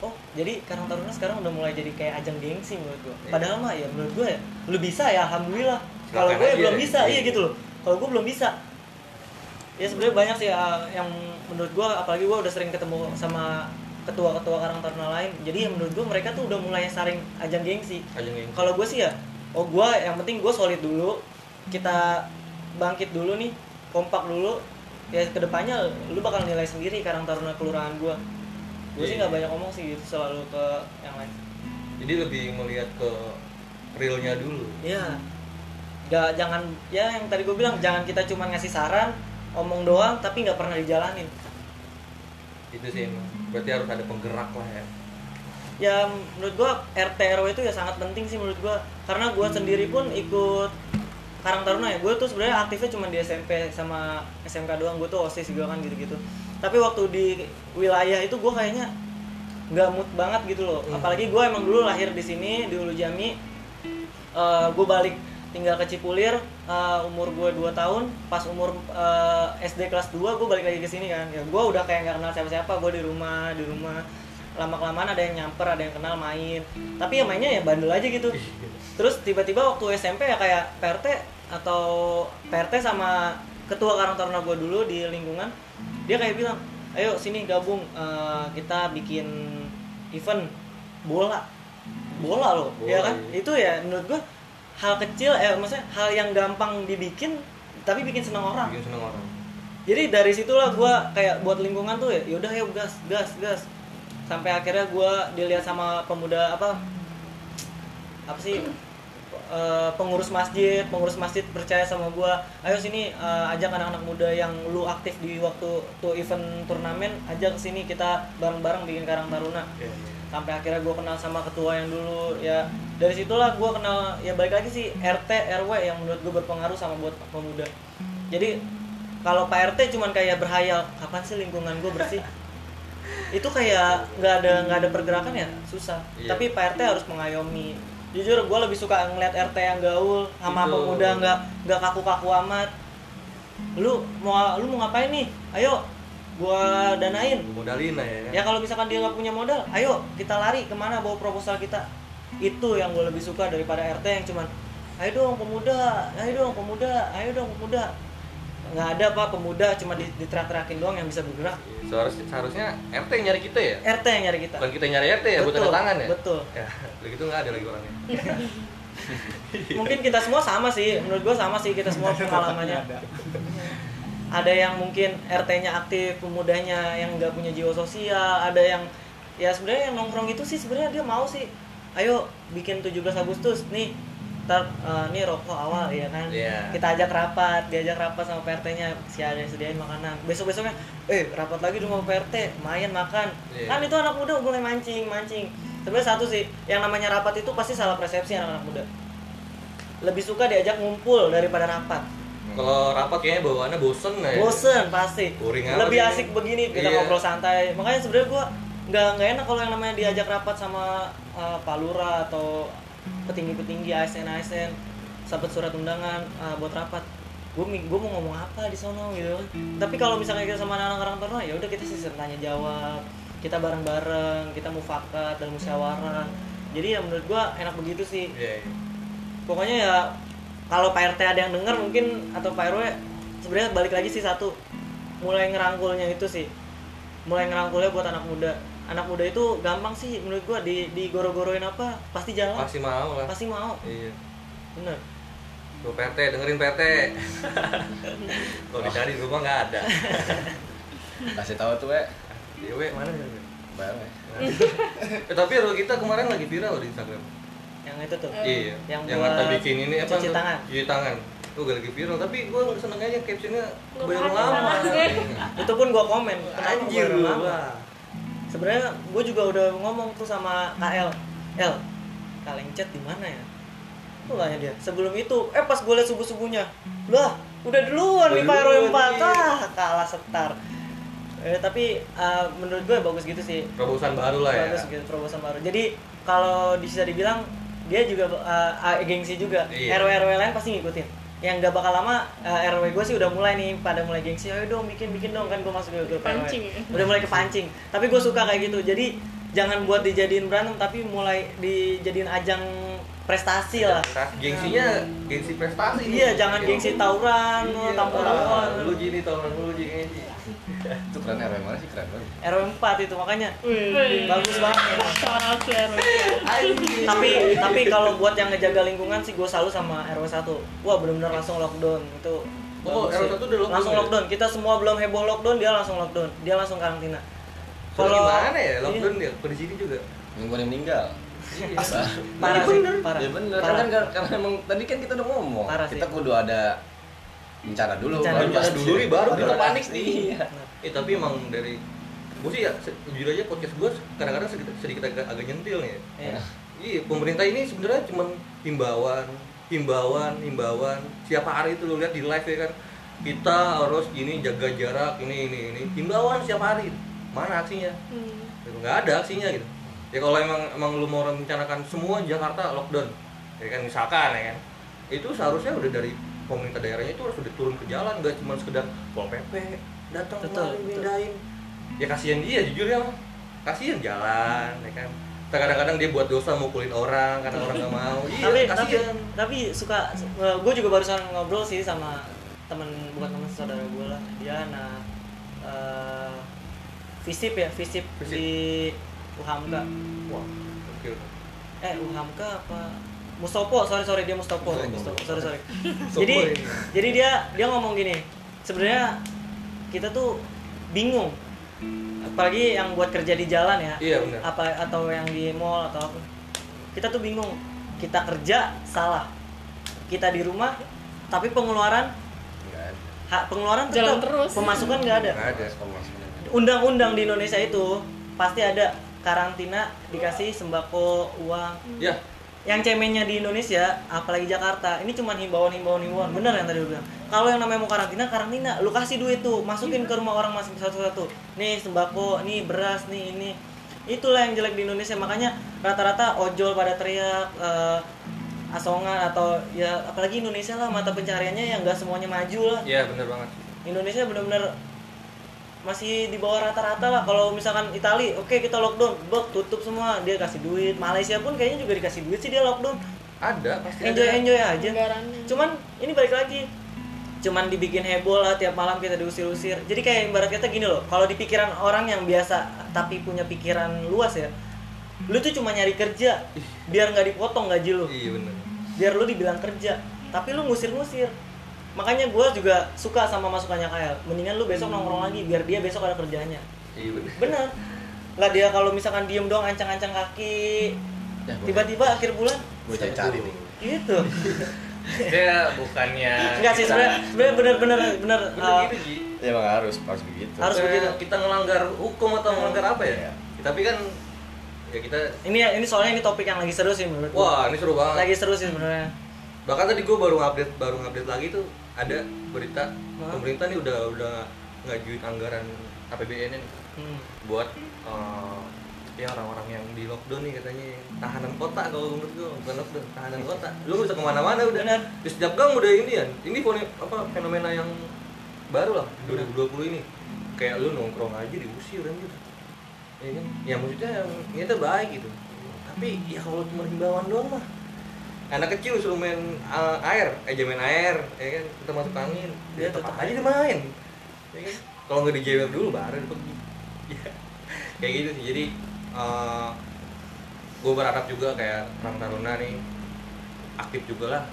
S4: Oh jadi Karang Taruna sekarang udah mulai jadi kayak ajang gengsi menurut gua.
S1: Iya.
S4: padahal mah ya menurut gua ya lu bisa ya alhamdulillah. Kalau gue
S1: aja
S4: belum
S1: ya.
S4: bisa.
S1: Iya.
S4: iya. gitu loh. Kalau gue belum bisa. Ya sebenarnya banyak sih uh, yang menurut gua apalagi gua udah sering ketemu sama ketua-ketua Karang Taruna lain. Jadi ya menurut gua mereka tuh udah mulai saring ajang gengsi.
S1: Ajang yang
S4: kalau gue sih ya oh gue yang penting gue solid dulu. Kita bangkit dulu nih kompak dulu ya ke depannya lu bakal nilai sendiri Karang Taruna kelurahan gue gue sih
S1: Iya.
S4: nggak banyak ngomong sih gitu selalu ke yang lain
S1: jadi lebih melihat ke realnya dulu
S4: Iya. Gak jangan ya yang tadi gue bilang jangan kita cuma ngasih saran, omong doang tapi nggak pernah dijalanin.
S1: itu sih emang berarti harus ada penggerak lah ya
S4: ya menurut gua RT RW itu ya sangat penting sih menurut gua karena gua sendiri pun ikut Karang Taruna ya gue tuh sebenarnya aktifnya cuma di SMP sama SMK doang gue tuh osis juga kan gitu-gitu. Tapi waktu di wilayah itu gue kayaknya nggak mood banget gitu loh. Apalagi gue emang dulu lahir di sini di Ulu Jami gue balik tinggal ke Cipulir eh, umur gue 2 tahun. Pas umur eh, SD kelas 2 gue balik lagi ke sini kan. Ya gue udah kayak nggak kenal siapa-siapa gue di rumah di rumah lama kelamaan ada yang nyamper ada yang kenal main. Tapi ya mainnya ya bandel aja gitu. Terus tiba-tiba waktu SMP ya kayak PRT atau PRT sama ketua Karang Taruna gue dulu di lingkungan dia kayak bilang ayo sini gabung eh, kita bikin event bola. Bola loh
S1: Bola,
S4: ya kan?
S1: iya.
S4: itu ya menurut gue hal kecil eh maksudnya hal yang gampang dibikin tapi bikin seneng orang.
S1: Bikin seneng orang.
S4: Jadi dari situlah gue kayak buat lingkungan tuh ya yaudah ya gas gas gas sampai akhirnya gue dilihat sama pemuda apa apa sih eh, pengurus masjid pengurus masjid percaya sama gue ayo sini eh, ajak anak-anak muda yang lu aktif di waktu tuh event turnamen ajak sini kita bareng-bareng bikin karang taruna. Sampai akhirnya gue kenal sama ketua yang dulu ya. Dari situlah gue kenal ya balik lagi sih RT RW yang menurut gue berpengaruh sama buat pemuda. Jadi kalau Pak RT cuman kayak berhayal kapan sih lingkungan gue bersih itu kayak nggak ada nggak ada pergerakan ya? Susah.
S1: Iya.
S4: tapi Pak RT harus mengayomi. Jujur gue lebih suka ngeliat RT yang gaul sama
S1: Itu.
S4: pemuda nggak nggak kaku-kaku amat. Lu mau lu mau ngapain nih? Ayo gua danain.
S1: Modalin ya kan?
S4: Ya kalau misalkan dia nggak punya modal ayo kita lari ke mana bawa proposal kita? Itu yang gue lebih suka daripada RT yang cuman ayo dong pemuda ayo dong pemuda ayo dong pemuda nggak ada pak. Pemuda cuma di, diterak-terakin doang yang bisa bergerak.
S1: Seharusnya seharusnya RT yang nyari kita ya?
S4: RT yang nyari kita.
S1: Bukan kita yang nyari RT ya buat tanda tangan ya?
S4: betul.
S1: ya begitu nggak ada lagi orangnya. [LAUGHS]
S4: Mungkin kita semua sama sih. Menurut gue sama sih kita semua [LAUGHS] pengalamannya. ada. Yang mungkin RT-nya aktif pemudanya yang nggak punya jiwa sosial ada yang ya sebenarnya yang nongkrong itu sih sebenarnya dia mau sih. Ayo bikin 17 Agustus. Nih ntar eh, nih rokok awal ya kan?
S1: Iya.
S4: kita ajak rapat diajak rapat sama PRT-nya si ada yang sediain makanan. Besok besoknya eh rapat lagi dong sama PRT main makan.
S1: Iya.
S4: kan itu anak muda mulai mancing mancing. Sebenarnya satu sih yang namanya rapat itu pasti salah persepsi anak-anak muda. Lebih suka diajak ngumpul daripada rapat.
S1: Kalau rapat kayaknya bawaannya bosen ya.
S4: Bosen pasti. Lebih
S1: ini.
S4: asik begini kita
S1: Iya.
S4: ngobrol santai. Makanya sebenarnya gua nggak nggak enak kalau yang namanya diajak rapat sama uh, Pak Lurah atau petinggi-petinggi ASN ASN sahabat surat undangan uh, buat rapat. Gue gue mau ngomong apa di sono gitu. Tapi kalau misalnya kita sama anak-anak orang tua ya udah kita sih tanya jawab kita bareng-bareng kita mufakat dan musyawarah. Jadi ya menurut gua enak begitu sih.
S1: Iya, iya.
S4: pokoknya ya kalau Pak RT ada yang denger mungkin atau Pak RW sebenarnya balik lagi sih satu. Mulai ngerangkulnya itu sih. Mulai ngerangkulnya buat anak muda anak muda itu gampang sih menurut gua di digoro-goroin apa pasti jalan
S1: pasti mau lah
S4: pasti mau
S1: iya
S4: bener
S1: Tuh PT, dengerin PT. Kalau dicari di rumah nggak ada. [LAUGHS]
S3: kasih tahu tuh we
S1: Dewe mana ya?
S3: bayang [LAUGHS]
S1: Eh, tapi lo kita kemarin lagi viral di Instagram.
S4: yang itu tuh
S1: Iya.
S4: yang
S1: Yang
S4: buat
S1: Marta bikin ini apa?
S4: cuci tangan.
S1: Cuci tangan. Tuh gak lagi viral, tapi gue seneng aja captionnya
S7: pakai
S1: lama.
S4: itu pun gua komen
S1: Anjir lu.
S4: lama? Sebenarnya gue juga udah ngomong tuh sama KL L kaleng chat di mana ya? Tuh tanya dia. Sebelum itu eh pas gue liat subuh subuhnya lah udah duluan nih
S1: Udah
S4: Pak RW
S1: duluan
S4: 4
S1: nih.
S4: ah kalah setar eh, tapi eh, menurut gue bagus gitu sih.
S1: Terobosan baru lah ya.
S4: bagus gitu terobosan baru. Jadi kalau bisa dibilang dia juga eh, ah, gengsi juga.
S1: Iya.
S4: RW RW lain pasti ngikutin yang gak bakal lama eh, RW gue sih udah mulai nih pada mulai gengsi ayo dong bikin bikin dong kan gue masuk ke grup RW
S7: Pancing.
S4: udah mulai kepancing. Tapi gue suka kayak gitu. Jadi jangan buat dijadiin berantem tapi mulai dijadiin ajang prestasi lah.
S1: Gengsinya gengsi prestasi.
S4: iya jangan gengsi tawuran
S1: Iya,
S4: tampol-tampolan
S1: Lu gini tahun lu gini.
S3: itu keren RW mana sih? Keren banget.
S4: RW 4 itu makanya
S7: Wih,
S4: bagus banget. Tapi tapi kalau buat yang ngejaga lingkungan sih gue selalu sama RW 1 wah benar-benar langsung lockdown. Itu
S1: Oh, RW
S4: sih.
S1: 1 udah lockdown
S4: langsung
S1: ya?
S4: lockdown. Kita semua belum heboh lockdown dia langsung lockdown. Dia langsung karantina.
S1: Kalau gimana ya lockdown ya? Di sini juga.
S3: minggu yang meninggal
S4: parah sih parah
S3: ya bener
S4: parah.
S3: kan kan karena emang tadi kan kita udah ngomong
S4: Parah sih.
S3: kita kudu ada bencana dulu
S4: Bencana
S3: baru
S4: dulu.
S3: pasti.
S1: Dulu nih, baru
S3: baru
S1: kita
S3: panik nih iya
S1: Eh tapi emang dari gue sih ya jujur aja podcast gue kadang-kadang sedikit, sedikit agak, agak nyentil nih ya.
S4: Iya.
S1: Iya, pemerintah ini sebenarnya cuma himbauan, himbauan, himbauan. Siapa hari itu lu lihat di live ya kan, kita harus gini jaga jarak, ini ini ini. Himbauan setiap hari. Mana aksinya?
S7: Hmm.
S1: Nggak ada aksinya gitu. Ya kalau emang emang lu mau rencanakan semua Jakarta lockdown, ya kan misalkan ya kan, itu seharusnya udah dari pemerintah daerahnya itu harus udah turun ke jalan, nggak cuma sekedar pol pp datang kemarin
S4: betul.
S1: mindahin. Ya kasihan dia jujur ya, kasihan jalan, ya kan. Kadang-kadang dia buat dosa mukulin orang karena orang nggak mau. Iya,
S4: tapi tapi
S1: kasihan.
S4: tapi suka gue juga barusan ngobrol sih sama temen bukan temen saudara gue lah dia anak eh, visip ya visip
S1: Visip.
S4: di Uhamka
S1: Wah, oke.
S4: eh Uhamka apa? Mustopo sorry sorry dia Mustopo.
S1: Mustopo.
S4: Sorry sorry. [LAUGHS] Jadi jadi dia dia ngomong gini sebenarnya kita tuh bingung. Apalagi yang buat kerja di jalan ya.
S1: Iya benar.
S4: apa atau yang di mall atau apa. Kita tuh bingung. Kita kerja salah. Kita di rumah tapi pengeluaran hak pengeluaran
S7: Jalan
S4: tetap,
S7: terus.
S4: pemasukan nggak ada.
S1: Nggak ada.
S3: pemasukan
S4: undang-undang di Indonesia itu pasti ada karantina dikasih sembako uang.
S1: Ya,
S4: yang cemennya di Indonesia apalagi Jakarta ini cuma himbauan himbauan himbauan. Bener yang tadi lu bilang. Kalau yang namanya mau karantina karantina. Lu kasih duit tuh masukin ke rumah orang masing satu-satu. Nih sembako nih beras nih ini. Itulah yang jelek di Indonesia. Makanya rata-rata ojol pada teriak eh, asongan atau ya apalagi Indonesia lah mata pencariannya yang nggak semuanya maju lah.
S1: Iya benar banget.
S4: Indonesia benar-benar masih di bawah rata-rata lah. Kalau misalkan Itali oke kita lockdown. Bok tutup semua. Dia kasih duit. Malaysia pun kayaknya juga dikasih duit sih dia lockdown.
S1: Ada pasti
S4: enjoy
S1: ada.
S4: enjoy aja.
S7: Anggarannya.
S4: cuman ini balik lagi. Cuman dibikin heboh lah tiap malam kita diusir-usir. Jadi kayak ibarat kata gini loh kalau di pikiran orang yang biasa tapi punya pikiran luas ya lu tuh cuma nyari kerja biar nggak dipotong gaji lu.
S1: Iya benar.
S4: biar lu dibilang kerja tapi lu ngusir-ngusir makanya gua juga suka sama masukannya kayak mendingan lu besok nongkrong lagi biar dia besok ada kerjanya
S1: Iya benar.
S4: bener lah dia kalau misalkan diem doang ancang-ancang kaki
S3: Ya,
S4: tiba-tiba akhir bulan
S3: gue cari cari nih
S4: gitu [LAUGHS]
S1: Ya bukannya
S4: enggak sih sebenarnya bener-bener bener
S1: Bener
S4: uh,
S1: gitu Ji.
S3: ya emang harus harus begitu
S4: Harus begitu.
S1: Kita ngelanggar hukum atau ngelanggar apa ya?
S3: Iya.
S1: Tapi kan ya kita
S4: ini ini soalnya ini topik yang lagi seru sih menurut gua.
S1: wah ini seru banget.
S4: lagi seru sih sebenarnya
S1: Bahkan tadi gue baru update baru update lagi tuh ada berita
S4: Hah?
S1: pemerintah nih udah udah ngajuin anggaran APBN nih.
S4: Hmm.
S1: buat eh, ya orang-orang yang di lockdown nih katanya tahanan kota kalau menurut gue bukan lockdown tahanan kota. Lu bisa ke mana-mana udah.
S4: Benar.
S1: di setiap gang udah ini ya ini fone- apa fenomena yang baru lah di 2020 ini. Kayak lu nongkrong aja diusir kan gitu. Ya kan? Ya maksudnya yang itu baik gitu. Tapi ya kalau cuma himbauan doang mah anak kecil suruh main uh, air aja main air ya kan? Kita masuk angin dia
S4: Dia
S1: tetap
S4: tetap
S1: aja dia main ya kan? Kalau nggak dijewer dulu baru pergi. [LAUGHS] Ya kayak gitu sih. Jadi gue berharap juga kayak orang taruna nih aktif juga lah.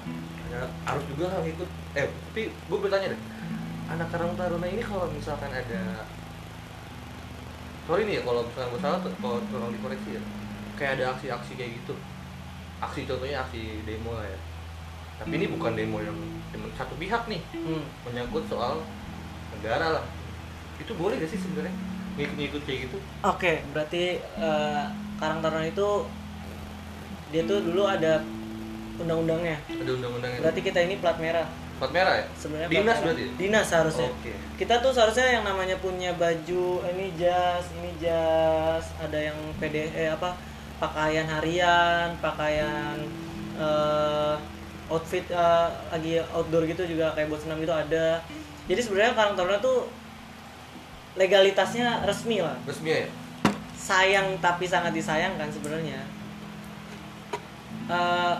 S1: Ya, harus juga lah ikut. Eh tapi gue bertanya deh anak karang taruna ini kalau misalkan ada sorry nih ya kalau misalkan gue salah kalau tolong dikoreksi ya. Kayak ada aksi-aksi kayak gitu aksi contohnya aksi demo lah ya. Tapi ini bukan demo yang satu pihak nih
S4: Hmm.
S1: menyangkut soal negara lah. Itu boleh gak sih sebenarnya ngikut-ngikut kayak gitu?
S4: Oke berarti eh, Karang Taruna itu dia tuh dulu ada undang-undangnya.
S1: Ada undang-undangnya
S4: berarti kita ini plat merah.
S1: Plat merah ya?
S4: Sebenarnya
S1: dinas
S4: merah.
S1: berarti ya?
S4: dinas seharusnya
S1: oke.
S4: Kita tuh seharusnya yang namanya punya baju ini jas ini jas ada yang PD eh apa pakaian harian pakaian eh, outfit eh, lagi outdoor gitu juga kayak buat senam gitu ada. Jadi sebenarnya Karang Taruna tuh legalitasnya resmi lah.
S1: Resmi ya?
S4: Sayang tapi sangat disayangkan sebenarnya. Eh,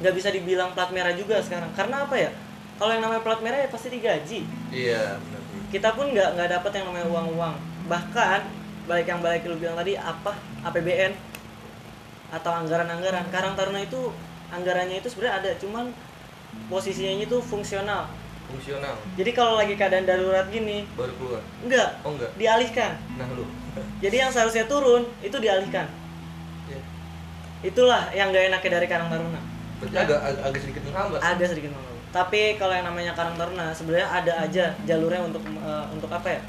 S4: nggak bisa dibilang plat merah juga sekarang. Karena apa ya? Kalau yang namanya plat merah ya pasti digaji.
S1: Iya benar
S4: kita pun nggak nggak dapat yang namanya uang uang bahkan balik yang balik lu bilang tadi apa? APBN atau anggaran-anggaran. Karang Taruna itu anggarannya itu sebenarnya ada cuman posisinya itu fungsional.
S1: Fungsional.
S4: Jadi kalau lagi keadaan darurat gini
S1: baru keluar?
S4: enggak.
S1: Oh enggak?
S4: Dialihkan.
S1: Nah lu.
S4: Jadi yang seharusnya turun itu dialihkan.
S1: Iya.
S4: itulah yang gak enaknya dari Karang Taruna.
S1: Berarti agak, agak agak sedikit menghambat
S4: ada sedikit mengganggu tapi kalau yang namanya Karang Taruna sebenarnya ada aja jalurnya untuk eh, untuk apa ya?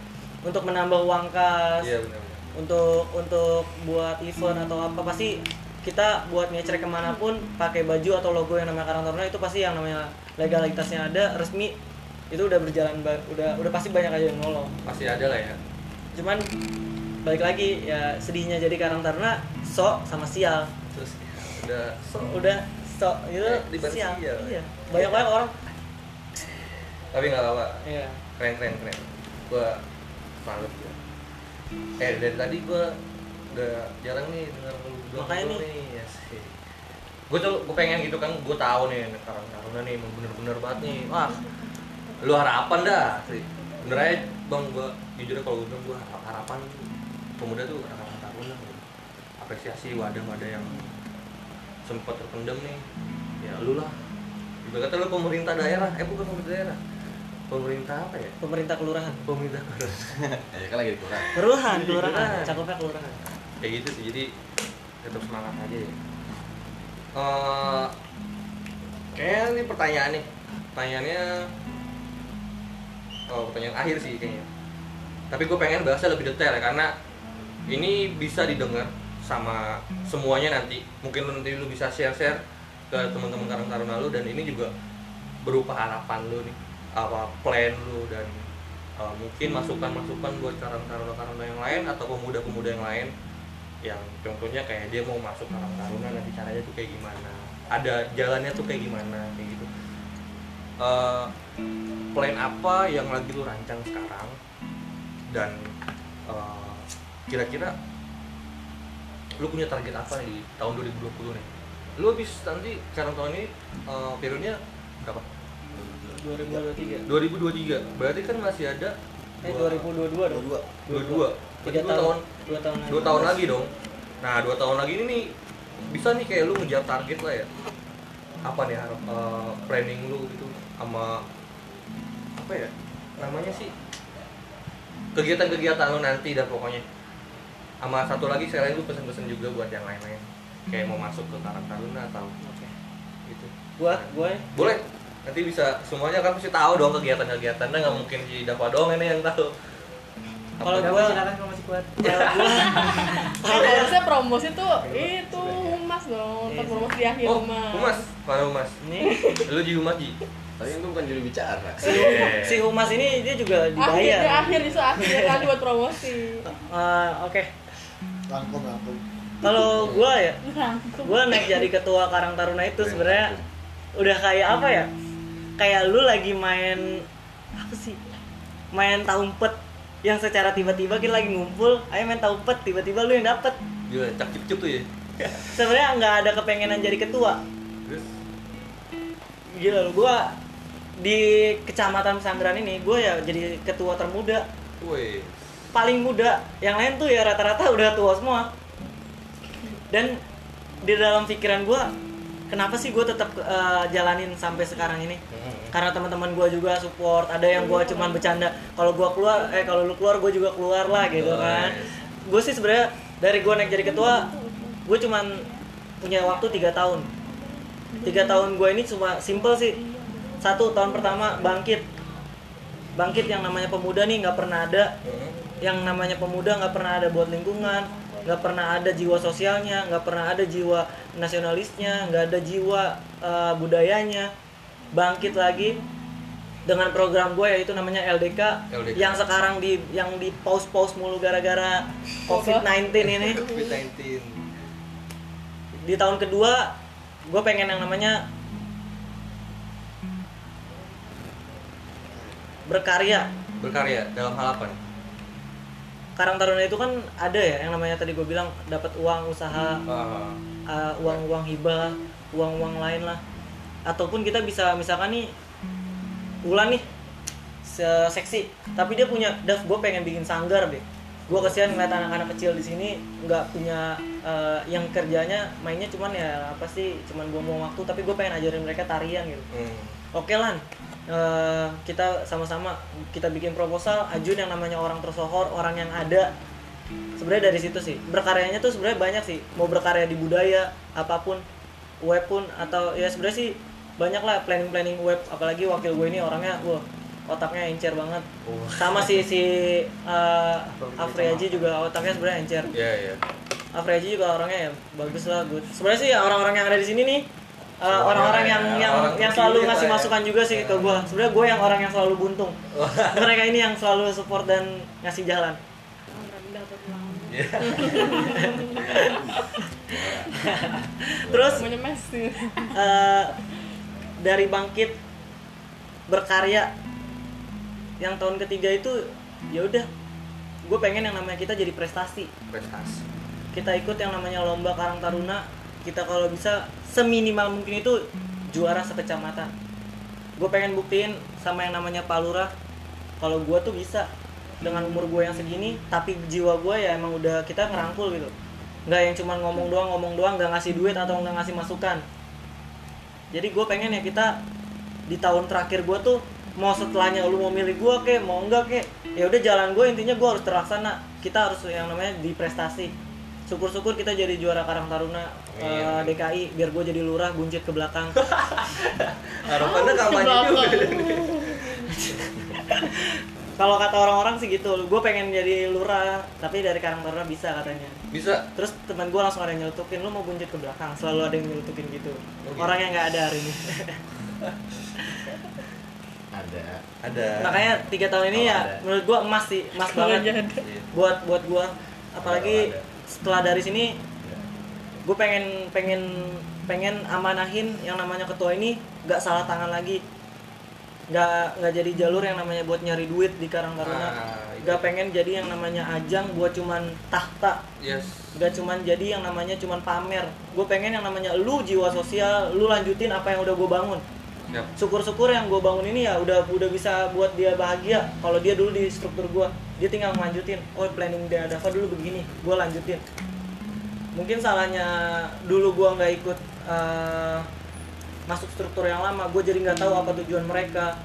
S4: Untuk menambah uang kas.
S1: Iya benar benar
S4: untuk untuk buat event atau apa pasti kita buat ngecek ke mana pun pakai baju atau logo yang namanya Karang Taruna itu pasti yang namanya legalitasnya ada resmi itu udah berjalan udah udah pasti banyak aja yang nolong.
S1: Pasti ada lah ya.
S4: Cuman balik lagi ya sedihnya jadi Karang Taruna sok sama sial.
S1: Terus udah so
S4: udah sok itu
S1: Eh,
S4: sial.
S1: sial.
S4: iya banyak banyak orang.
S1: Tapi nggak apa-apa.
S4: Iya.
S1: Keren keren keren. Gua salut ya eh dari tadi gua udah jarang nih dengar lu
S4: Makanya
S1: gitu
S4: nih.
S1: ya sih. Gue tuh gue pengen gitu kan gue tahu nih karang taruna nih emang bener-bener banget nih. Wah lu harapan dah sih bener aja bang gue jujur kalau gue bilang gue harapan pemuda tuh harapan taruna. Apresiasi wadah-wadah yang sempat terpendam nih. Ya lu lah. Juga kata lu pemerintah daerah eh bukan pemerintah daerah pemerintah apa ya?
S4: Pemerintah kelurahan.
S1: Pemerintah daerah [LAUGHS]
S3: ya kan lagi kurang
S4: kelurahan.
S1: Iya,
S4: kelurahan.
S1: kelurahan.
S4: cakupnya kelurahan.
S1: Kayak gitu sih jadi tetap semangat aja ya. Eh, kayaknya ini pertanyaan nih. Pertanyaannya oh pertanyaan akhir sih kayaknya. Tapi gue pengen bahasnya lebih detail ya karena ini bisa didengar sama semuanya nanti. Mungkin lu nanti lu bisa share-share ke teman-teman Karang Taruna lu dan ini juga berupa harapan lu nih apa plan lu dan uh, mungkin masukan-masukan buat Karang Taruna yang lain atau pemuda-pemuda yang lain yang contohnya kayak dia mau masuk Karang Taruna nanti caranya tuh kayak gimana ada jalannya tuh kayak gimana kayak gitu. Uh, plan apa yang lagi lu rancang sekarang dan uh, kira-kira lu punya target apa di tahun 2020 nih? Lu habis nanti sekarang tahun ini uh, periodenya berapa
S4: 2023
S1: 2023 berarti kan masih ada
S4: eh
S1: dua-
S4: 2022 dong.
S6: Dua
S1: dua dua.
S4: Tiga
S1: Berarti dua
S4: tahun dua tahun lagi.
S1: Dua tahun lagi dong. Nah dua tahun lagi ini nih bisa nih kayak lu ngejar target lah ya. Apa nih harap eh, planning lu gitu sama apa ya namanya sih kegiatan-kegiatan lu nanti dah pokoknya. Sama satu lagi sekali lu pesen-pesen juga buat yang lain-lain. Kayak mau masuk ke Karang Taruna atau
S4: Oke.
S1: gitu.
S4: Gua gua
S1: boleh nanti bisa semuanya kan pasti tahu dong kegiatan-kegiatannya nggak mungkin si Dava doang ini yang tahu.
S4: Kalau
S5: silakan [LAUGHS] kalau masih kuat
S7: Kan harusnya promosi tuh itu humas dong,
S4: Iya
S7: untuk
S4: sih.
S7: promosi di akhir
S1: oh
S7: humas.
S1: humas? Mana humas?
S4: Ini.
S1: Lu jadi humas ji?
S3: Tapi itu bukan juru bicara.
S1: Iya. [LAUGHS]
S4: si humas ini dia juga dibayar.
S7: akhir di akhir kan buat promosi.
S4: Eh, oke.
S6: Rangkum rangkum
S4: kalau gua ya gua naik jadi ketua Karang Taruna itu sebenarnya udah kayak apa ya kayak lu lagi main apa sih? Main taumpet yang secara tiba-tiba kita lagi ngumpul ayo main taumpet tiba-tiba lu yang dapet.
S1: Gila cak cip cip tuh ya.
S4: Sebenarnya nggak ada kepengenan jadi ketua.
S1: Terus?
S4: Gila lu gua di kecamatan Pesanggeran ini gue ya jadi ketua termuda.
S1: Woi.
S4: Paling muda yang lain tuh ya rata-rata udah tua semua. Dan di dalam pikiran gue kenapa sih gue tetap eh, jalanin sampai sekarang ini karena teman-teman gue juga support. Ada yang gue cuman bercanda kalau gue keluar eh kalau lu keluar gue juga keluar lah gitu kan. Gue sih sebenarnya dari gue naik jadi ketua gue cuman punya waktu tiga tahun. Tiga tahun gue ini cuma simple sih. Satu tahun pertama bangkit. Bangkit yang namanya pemuda nih nggak pernah ada. Yang namanya pemuda nggak pernah ada buat lingkungan nggak pernah ada jiwa sosialnya nggak pernah ada jiwa nasionalisnya nggak ada jiwa eh, budayanya bangkit lagi dengan program gue yaitu namanya LDK,
S1: LDK.
S4: yang sekarang di yang di pause pause mulu gara-gara COVID-19 ini.
S1: Covid 19
S4: di tahun kedua gue pengen yang namanya berkarya.
S1: Berkarya dalam hal apa nih?
S4: Karang Taruna itu kan ada ya yang namanya tadi gue bilang dapat uang usaha
S1: Ah,
S4: uh, uang-uang hibah, uang-uang lain lah. Ataupun kita bisa misalkan nih Ulan nih se- seksi, tapi dia punya, Dav gue pengen bikin sanggar deh. Gue kesian ngeliat anak-anak kecil di sini nggak punya uh, yang kerjanya mainnya cuman ya apa sih cuman buang-buang waktu, tapi gue pengen ajarin mereka tarian gitu.
S1: hmm.
S4: Oke lan, eh, kita sama-sama kita bikin proposal, ajun yang namanya orang tersohor, orang yang ada. Sebenarnya dari situ sih, berkaryanya tuh sebenarnya banyak sih. Mau berkarya di budaya, apa pun, web pun atau ya sebenarnya sih banyak lah planning-planning web. Apalagi wakil gue ini orangnya, wah otaknya encer banget
S1: Oh.
S4: sama si si uh, Afri juga otaknya sebenarnya encer
S1: Iya, iya.
S4: Afri juga orangnya ya bagus lah good sebenarnya sih orang-orang yang ada di sini nih uh,
S1: Semuanya
S4: orang-orang
S1: ya,
S4: yang yang
S1: orang
S4: yang selalu ngasih
S1: ya.
S4: masukan juga sih ke gua sebenarnya gue yang orang yang selalu buntung [LAUGHS] mereka ini yang selalu support dan ngasih jalan
S1: Iya.
S4: terus eh, dari bangkit berkarya yang tahun ketiga itu ya udah gue pengen yang namanya kita jadi prestasi.
S1: Prestasi.
S4: kita ikut yang namanya lomba Karang Taruna. Kita kalau bisa seminimal mungkin itu juara sekecamatan. Gue pengen buktiin sama yang namanya Pak Lurah kalau gue tuh bisa dengan umur gue yang segini tapi jiwa gue ya emang udah kita ngerangkul gitu. Nggak yang cuman ngomong doang ngomong doang nggak ngasih duit atau nggak ngasih masukan jadi gue pengen ya kita di tahun terakhir gue tuh mau setelahnya lu mau milih gue kek mau enggak kek ya udah jalan gue intinya gue harus terlaksana kita harus yang namanya di prestasi syukur-syukur kita jadi juara Karang Taruna eh,
S1: Amin.
S4: DKI biar gue jadi lurah buncit ke belakang [LAUGHS]
S1: Harapannya kampanye juga. [LAUGHS]
S4: kalau kata orang-orang sih gitu gue pengen jadi lurah tapi dari Karang Taruna bisa katanya
S1: Bisa.
S4: terus teman gue langsung ada yang nyelutukin lu mau buncit ke belakang selalu ada yang nyelutukin gitu
S1: Oh, gitu.
S4: orang yang nggak ada hari ini [LAUGHS]
S3: ada
S1: Ada.
S4: makanya tiga tahun ini
S3: Oh,
S4: ya
S3: ada.
S4: menurut gue emas sih emas banget.
S1: Iya.
S4: buat buat gue apalagi
S3: ada.
S4: setelah dari sini
S3: Ya.
S4: gue pengen pengen pengen amanahin yang namanya ketua ini nggak salah tangan lagi nggak nggak jadi jalur yang namanya buat nyari duit di Karang Taruna.
S1: Ah, itu.
S4: nggak pengen jadi yang namanya ajang buat cuman tahta.
S1: Yes.
S4: nggak cuman jadi yang namanya cuman pamer. Gue pengen yang namanya lu jiwa sosial lu lanjutin apa yang udah gue bangun.
S1: Yap.
S4: syukur-syukur yang gue bangun ini ya udah udah bisa buat dia bahagia. Kalau dia dulu di struktur gue dia tinggal ngelanjutin. Oh planning dia ada apa dulu begini gue lanjutin. Mungkin salahnya dulu gue nggak ikut eh, masuk struktur yang lama gue jadi nggak tahu apa tujuan mereka.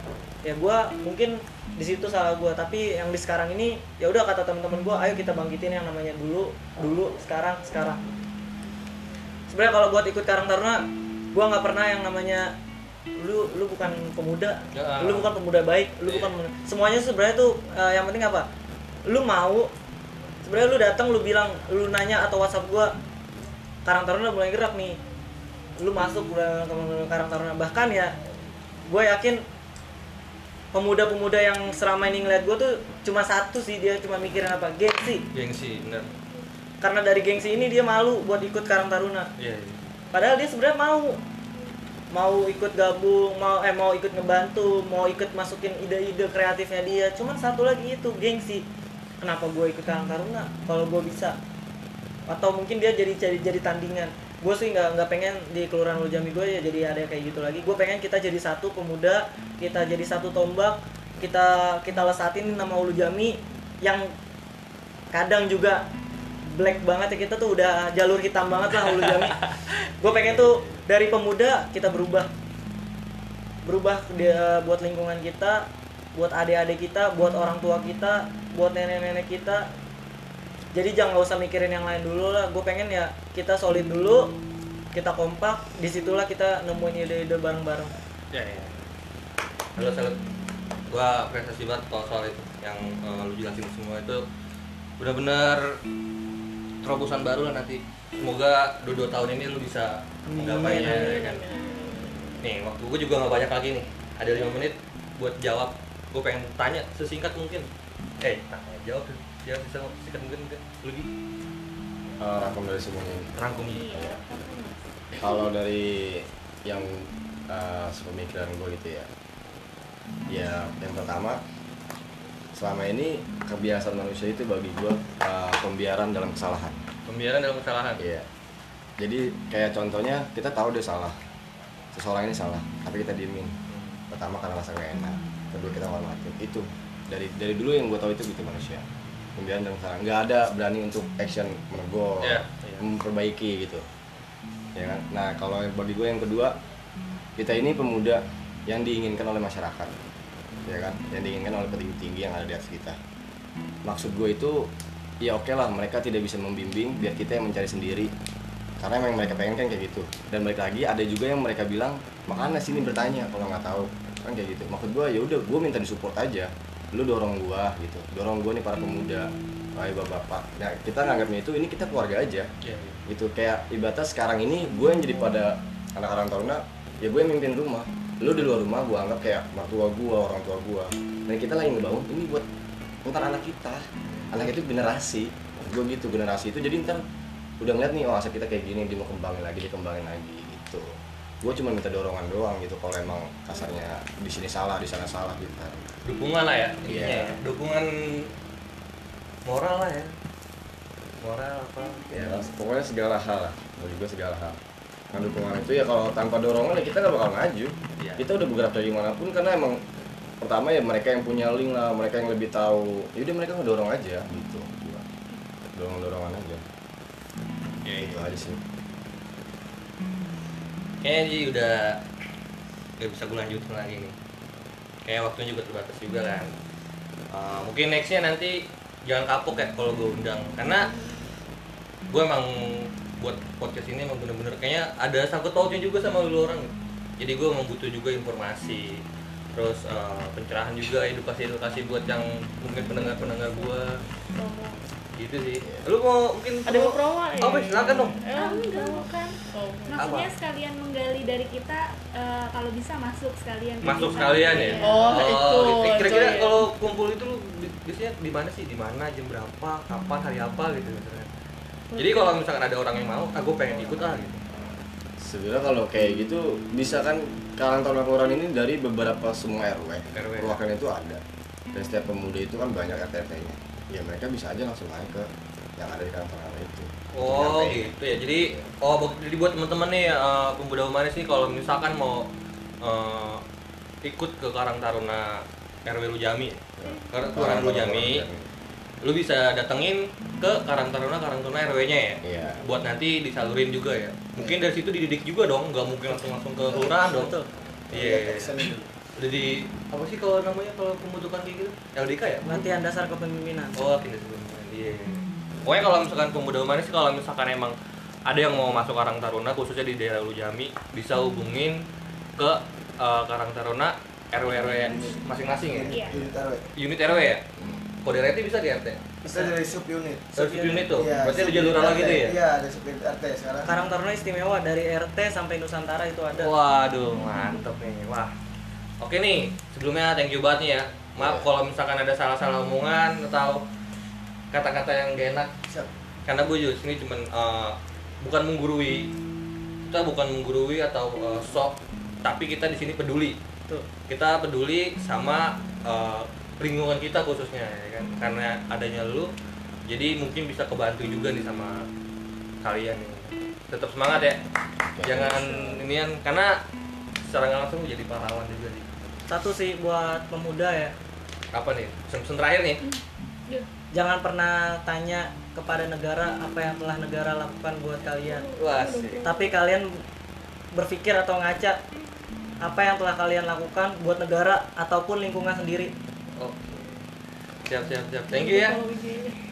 S4: Ya gue mungkin di situ salah gue tapi yang di sekarang ini ya udah kata teman-teman gue ayo kita bangkitin yang namanya dulu dulu sekarang sekarang. Sebenarnya kalau buat ikut Karang Taruna gue nggak pernah yang namanya lu lu bukan pemuda
S1: Ya.
S4: lu bukan pemuda baik lu
S1: Iya.
S4: bukan pemuda- semuanya sebenarnya tuh eh, yang penting apa? Lu mau sebenarnya lu datang lu bilang lu nanya atau WhatsApp gua Karang Taruna mulai gerak nih lu masuk udah ke Karang Taruna bahkan ya gue yakin pemuda-pemuda yang selama ini ngeliat gue tuh cuma satu sih dia cuma mikirin apa? Gengsi.
S1: Gengsi, bener.
S4: karena dari gengsi ini dia malu buat ikut Karang Taruna.
S1: Iya. iya.
S4: padahal dia sebenarnya mau mau ikut gabung mau eh mau ikut ngebantu mau ikut masukin ide-ide kreatifnya dia. Cuman satu lagi itu gengsi. Kenapa gue ikut Karang Taruna? Kalau gue bisa. Atau mungkin dia jadi jadi jadi tandingan gue sih nggak nggak pengen di kelurahan Ulu Jami gue ya jadi ada kayak gitu lagi. Gue pengen kita jadi satu pemuda kita jadi satu tombak kita kita lesatin nama Ulu Jami yang kadang juga black banget ya. Kita tuh udah jalur hitam banget lah Ulu Jami [LAUGHS] gue pengen tuh dari pemuda kita berubah. Berubah dia buat lingkungan kita buat adik-adik kita buat orang tua kita buat nenek-nenek kita jadi jangan nggak usah mikirin yang lain dulu lah gue pengen ya kita solid dulu kita kompak di situlah kita nemuin ide-ide bareng-bareng
S1: Ya, ya. Halo, salut. Gua apresiasi banget kalau soal itu yang eh, lu jelasin semua itu benar-benar terobosan baru lah nanti. Semoga dua, dua tahun ini lu bisa menggapainya ya kan. Nih, waktu gue juga nggak banyak lagi nih. Ada lima menit buat jawab. Gue pengen tanya sesingkat mungkin. Eh, tanya jawab. Jawab bisa singkat mungkin mungkin. Lu Gi.
S3: Eh, rangkum dari semuanya ini
S1: rangkum.
S2: Iya.
S3: kalau dari yang uh, sepemikiran gue gitu ya ya yang pertama selama ini kebiasaan manusia itu bagi gue uh, pembiaran dalam kesalahan
S1: Pembiaran dalam kesalahan.
S3: Iya. Jadi kayak contohnya kita tahu dia salah. Seseorang ini salah, tapi kita diemin. Pertama karena rasa gak enak. Kedua kita hormatin. Itu dari dari dulu yang gue tahu itu gitu manusia. Pembiaran dalam kesalahan. Nggak ada berani untuk action menegur,
S1: Iya,
S4: iya.
S3: memperbaiki gitu. Ya kan? Nah kalau bagi gue yang kedua, kita ini pemuda yang diinginkan oleh masyarakat, ya kan? Yang diinginkan oleh petinggi-tinggi yang ada di atas kita. Maksud gue itu ya oke lah mereka tidak bisa membimbing biar kita yang mencari sendiri karena memang mereka pengen kan kayak gitu dan balik lagi ada juga yang mereka bilang makanya sini bertanya kalau nggak tahu kan kayak gitu maksud gue ya udah gue minta disupport aja lu dorong gue gitu. Dorong gue nih para pemuda. Ayo bapak-bapak nah kita nganggapnya itu ini kita keluarga aja.
S1: Iya, iya.
S3: gitu kayak ibaratnya sekarang ini gue yang jadi pada anak-anak taruna ya gue yang mimpin rumah. Lu di luar rumah gue anggap kayak mertua gue orang tua gue dan kita lagi ngebangun ini buat ntar anak kita. Anak itu generasi. Gue gitu generasi itu jadi ntar udah ngeliat nih oh aset kita kayak gini dia mau kembangin lagi dia kembangin lagi gue cuma minta dorongan doang gitu kalau emang kasarnya di sini salah di sana salah gitu.
S1: Dukungan lah ya
S3: Iya.
S1: intinya ya. dukungan moral lah ya. Moral apa?
S3: Ya pokoknya segala hal lah. Mau juga segala hal. Nah dukungan itu ya kalau tanpa dorongan ya kita nggak bakal maju.
S1: Iya.
S3: kita udah bergerak dari mana pun karena emang pertama ya mereka yang punya link lah mereka yang lebih tahu. Yaudah mereka ngedorong aja gitu. Dorong dorongan aja.
S1: Ya
S3: itu aja sih
S1: kayaknya Ji udah gak bisa gue lanjutin lagi nih. Kayak waktunya juga terbatas juga kan. Uh, mungkin nextnya nanti jangan kapok ya kalau gue undang. Karena gue emang buat podcast ini emang bener-bener kayaknya ada sangkut pautnya juga sama lu orang. Jadi gue emang butuh juga informasi. Terus uh, pencerahan juga edukasi edukasi buat yang mungkin pendengar pendengar gue. Gitu sih. Lu mau mungkin
S7: Ada mau promo ya?
S1: oh silakan dong.
S7: Eh,
S2: enggak bukan.
S7: Oh.
S2: maksudnya sekalian menggali dari kita eh, kalau bisa masuk sekalian.
S1: Masuk sekalian ya?
S7: Oh, itu,
S1: gitu. kira-kira kalau kumpul itu lu bi- biasanya di mana sih? Di mana? Jam berapa? Kapan? Hari apa? Gitu misalnya. Jadi kalau misalkan ada orang yang mau ah gue pengen ikut ah gitu.
S3: Sebenarnya kalau kayak gitu bisa kan karang taruna kelurahan ini dari beberapa semua RW
S1: RW.
S3: perwakilan itu ada. Dan setiap pemuda itu kan banyak RT nya ya mereka bisa aja langsung naik ke yang ada di karang taruna itu
S1: oh
S3: Nyampein.
S1: gitu ya jadi oh jadi buat teman-teman nih eh, pemuda humanis nih kalau misalkan mau eh, ikut ke Karang Taruna RW Lujami
S3: Ya.
S1: Karang Kelurahan Lujami lu bisa datengin ke Karang Taruna Karang Taruna RW-nya ya
S3: iya
S1: buat nanti disalurin juga ya mungkin dari situ dididik juga dong nggak mungkin langsung langsung ke kelurahan dong
S4: Betul.
S1: iya
S6: Action dulu.
S1: Udah di apa sih kalau namanya kalau pembentukan kayak gitu LDK ya
S4: Latihan dasar kepemimpinan.
S1: oh tidak sebelumnya iya pokoknya kalau misalkan pemuda humanis kalau misalkan emang ada yang mau masuk Karang Taruna khususnya di daerah Lujami bisa hubungin ke eh, Karang Taruna RW RW masing-masing ya
S2: Iya.
S6: Unit RW.
S1: unit RW ya kode RT bisa di RT
S6: Kita dari sub unit.
S1: Terus unit tuh
S6: Iya,
S1: berarti ada
S6: sub
S1: jalur lagi tuh ya
S6: Iya, ada sub unit RT sekarang.
S4: Karang Taruna istimewa dari RT sampai Nusantara itu ada.
S1: Waduh, mantep nih. Wah. Oke nih, sebelumnya thank you banget nih ya. Maaf
S3: Iya.
S1: kalau misalkan ada salah-salah omongan atau kata-kata yang gak enak.
S6: Siap.
S1: Karena gue juga sini cuman eh, bukan menggurui. Kita bukan menggurui atau eh, sok, tapi kita di sini peduli.
S4: Tuh.
S1: Kita peduli sama eh, lingkungan kita khususnya ya kan. Karena adanya lu jadi mungkin bisa kebantu juga nih sama kalian nih. Tetap semangat ya jangan inian karena secara langsung jadi pahlawan juga sih
S4: Satu sih buat pemuda ya.
S1: apa nih? Pesan-pesan terakhir nih?
S2: Duh,
S4: Jangan pernah tanya kepada negara apa yang telah negara lakukan buat kalian.
S1: wah sih
S4: Tapi kalian berpikir atau ngaca apa yang telah kalian lakukan buat negara ataupun lingkungan sendiri.
S1: oh. siap siap siap. Thank you ya.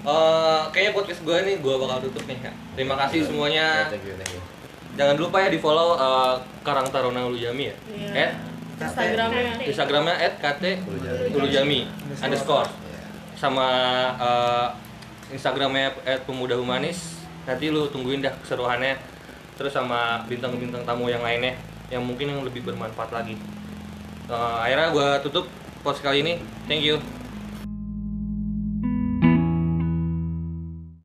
S1: Eh, kayaknya podcast gue nih gue bakal tutup nih ya terima kasih
S3: Ya,
S1: semuanya.
S3: Thank you thank you.
S1: Jangan lupa ya di follow eh, Karang Taruna Ulujami ya.
S7: Iya.
S1: at
S7: Instagramnya.
S1: Instagramnya at kt
S3: Ulujami.
S1: Underscore. Sama eh, Instagramnya at pemuda humanis. Nanti lu tungguin dah keseruannya. Terus sama bintang-bintang tamu yang lainnya yang mungkin yang lebih bermanfaat lagi. Eh, akhirnya gue tutup post kali ini. Thank you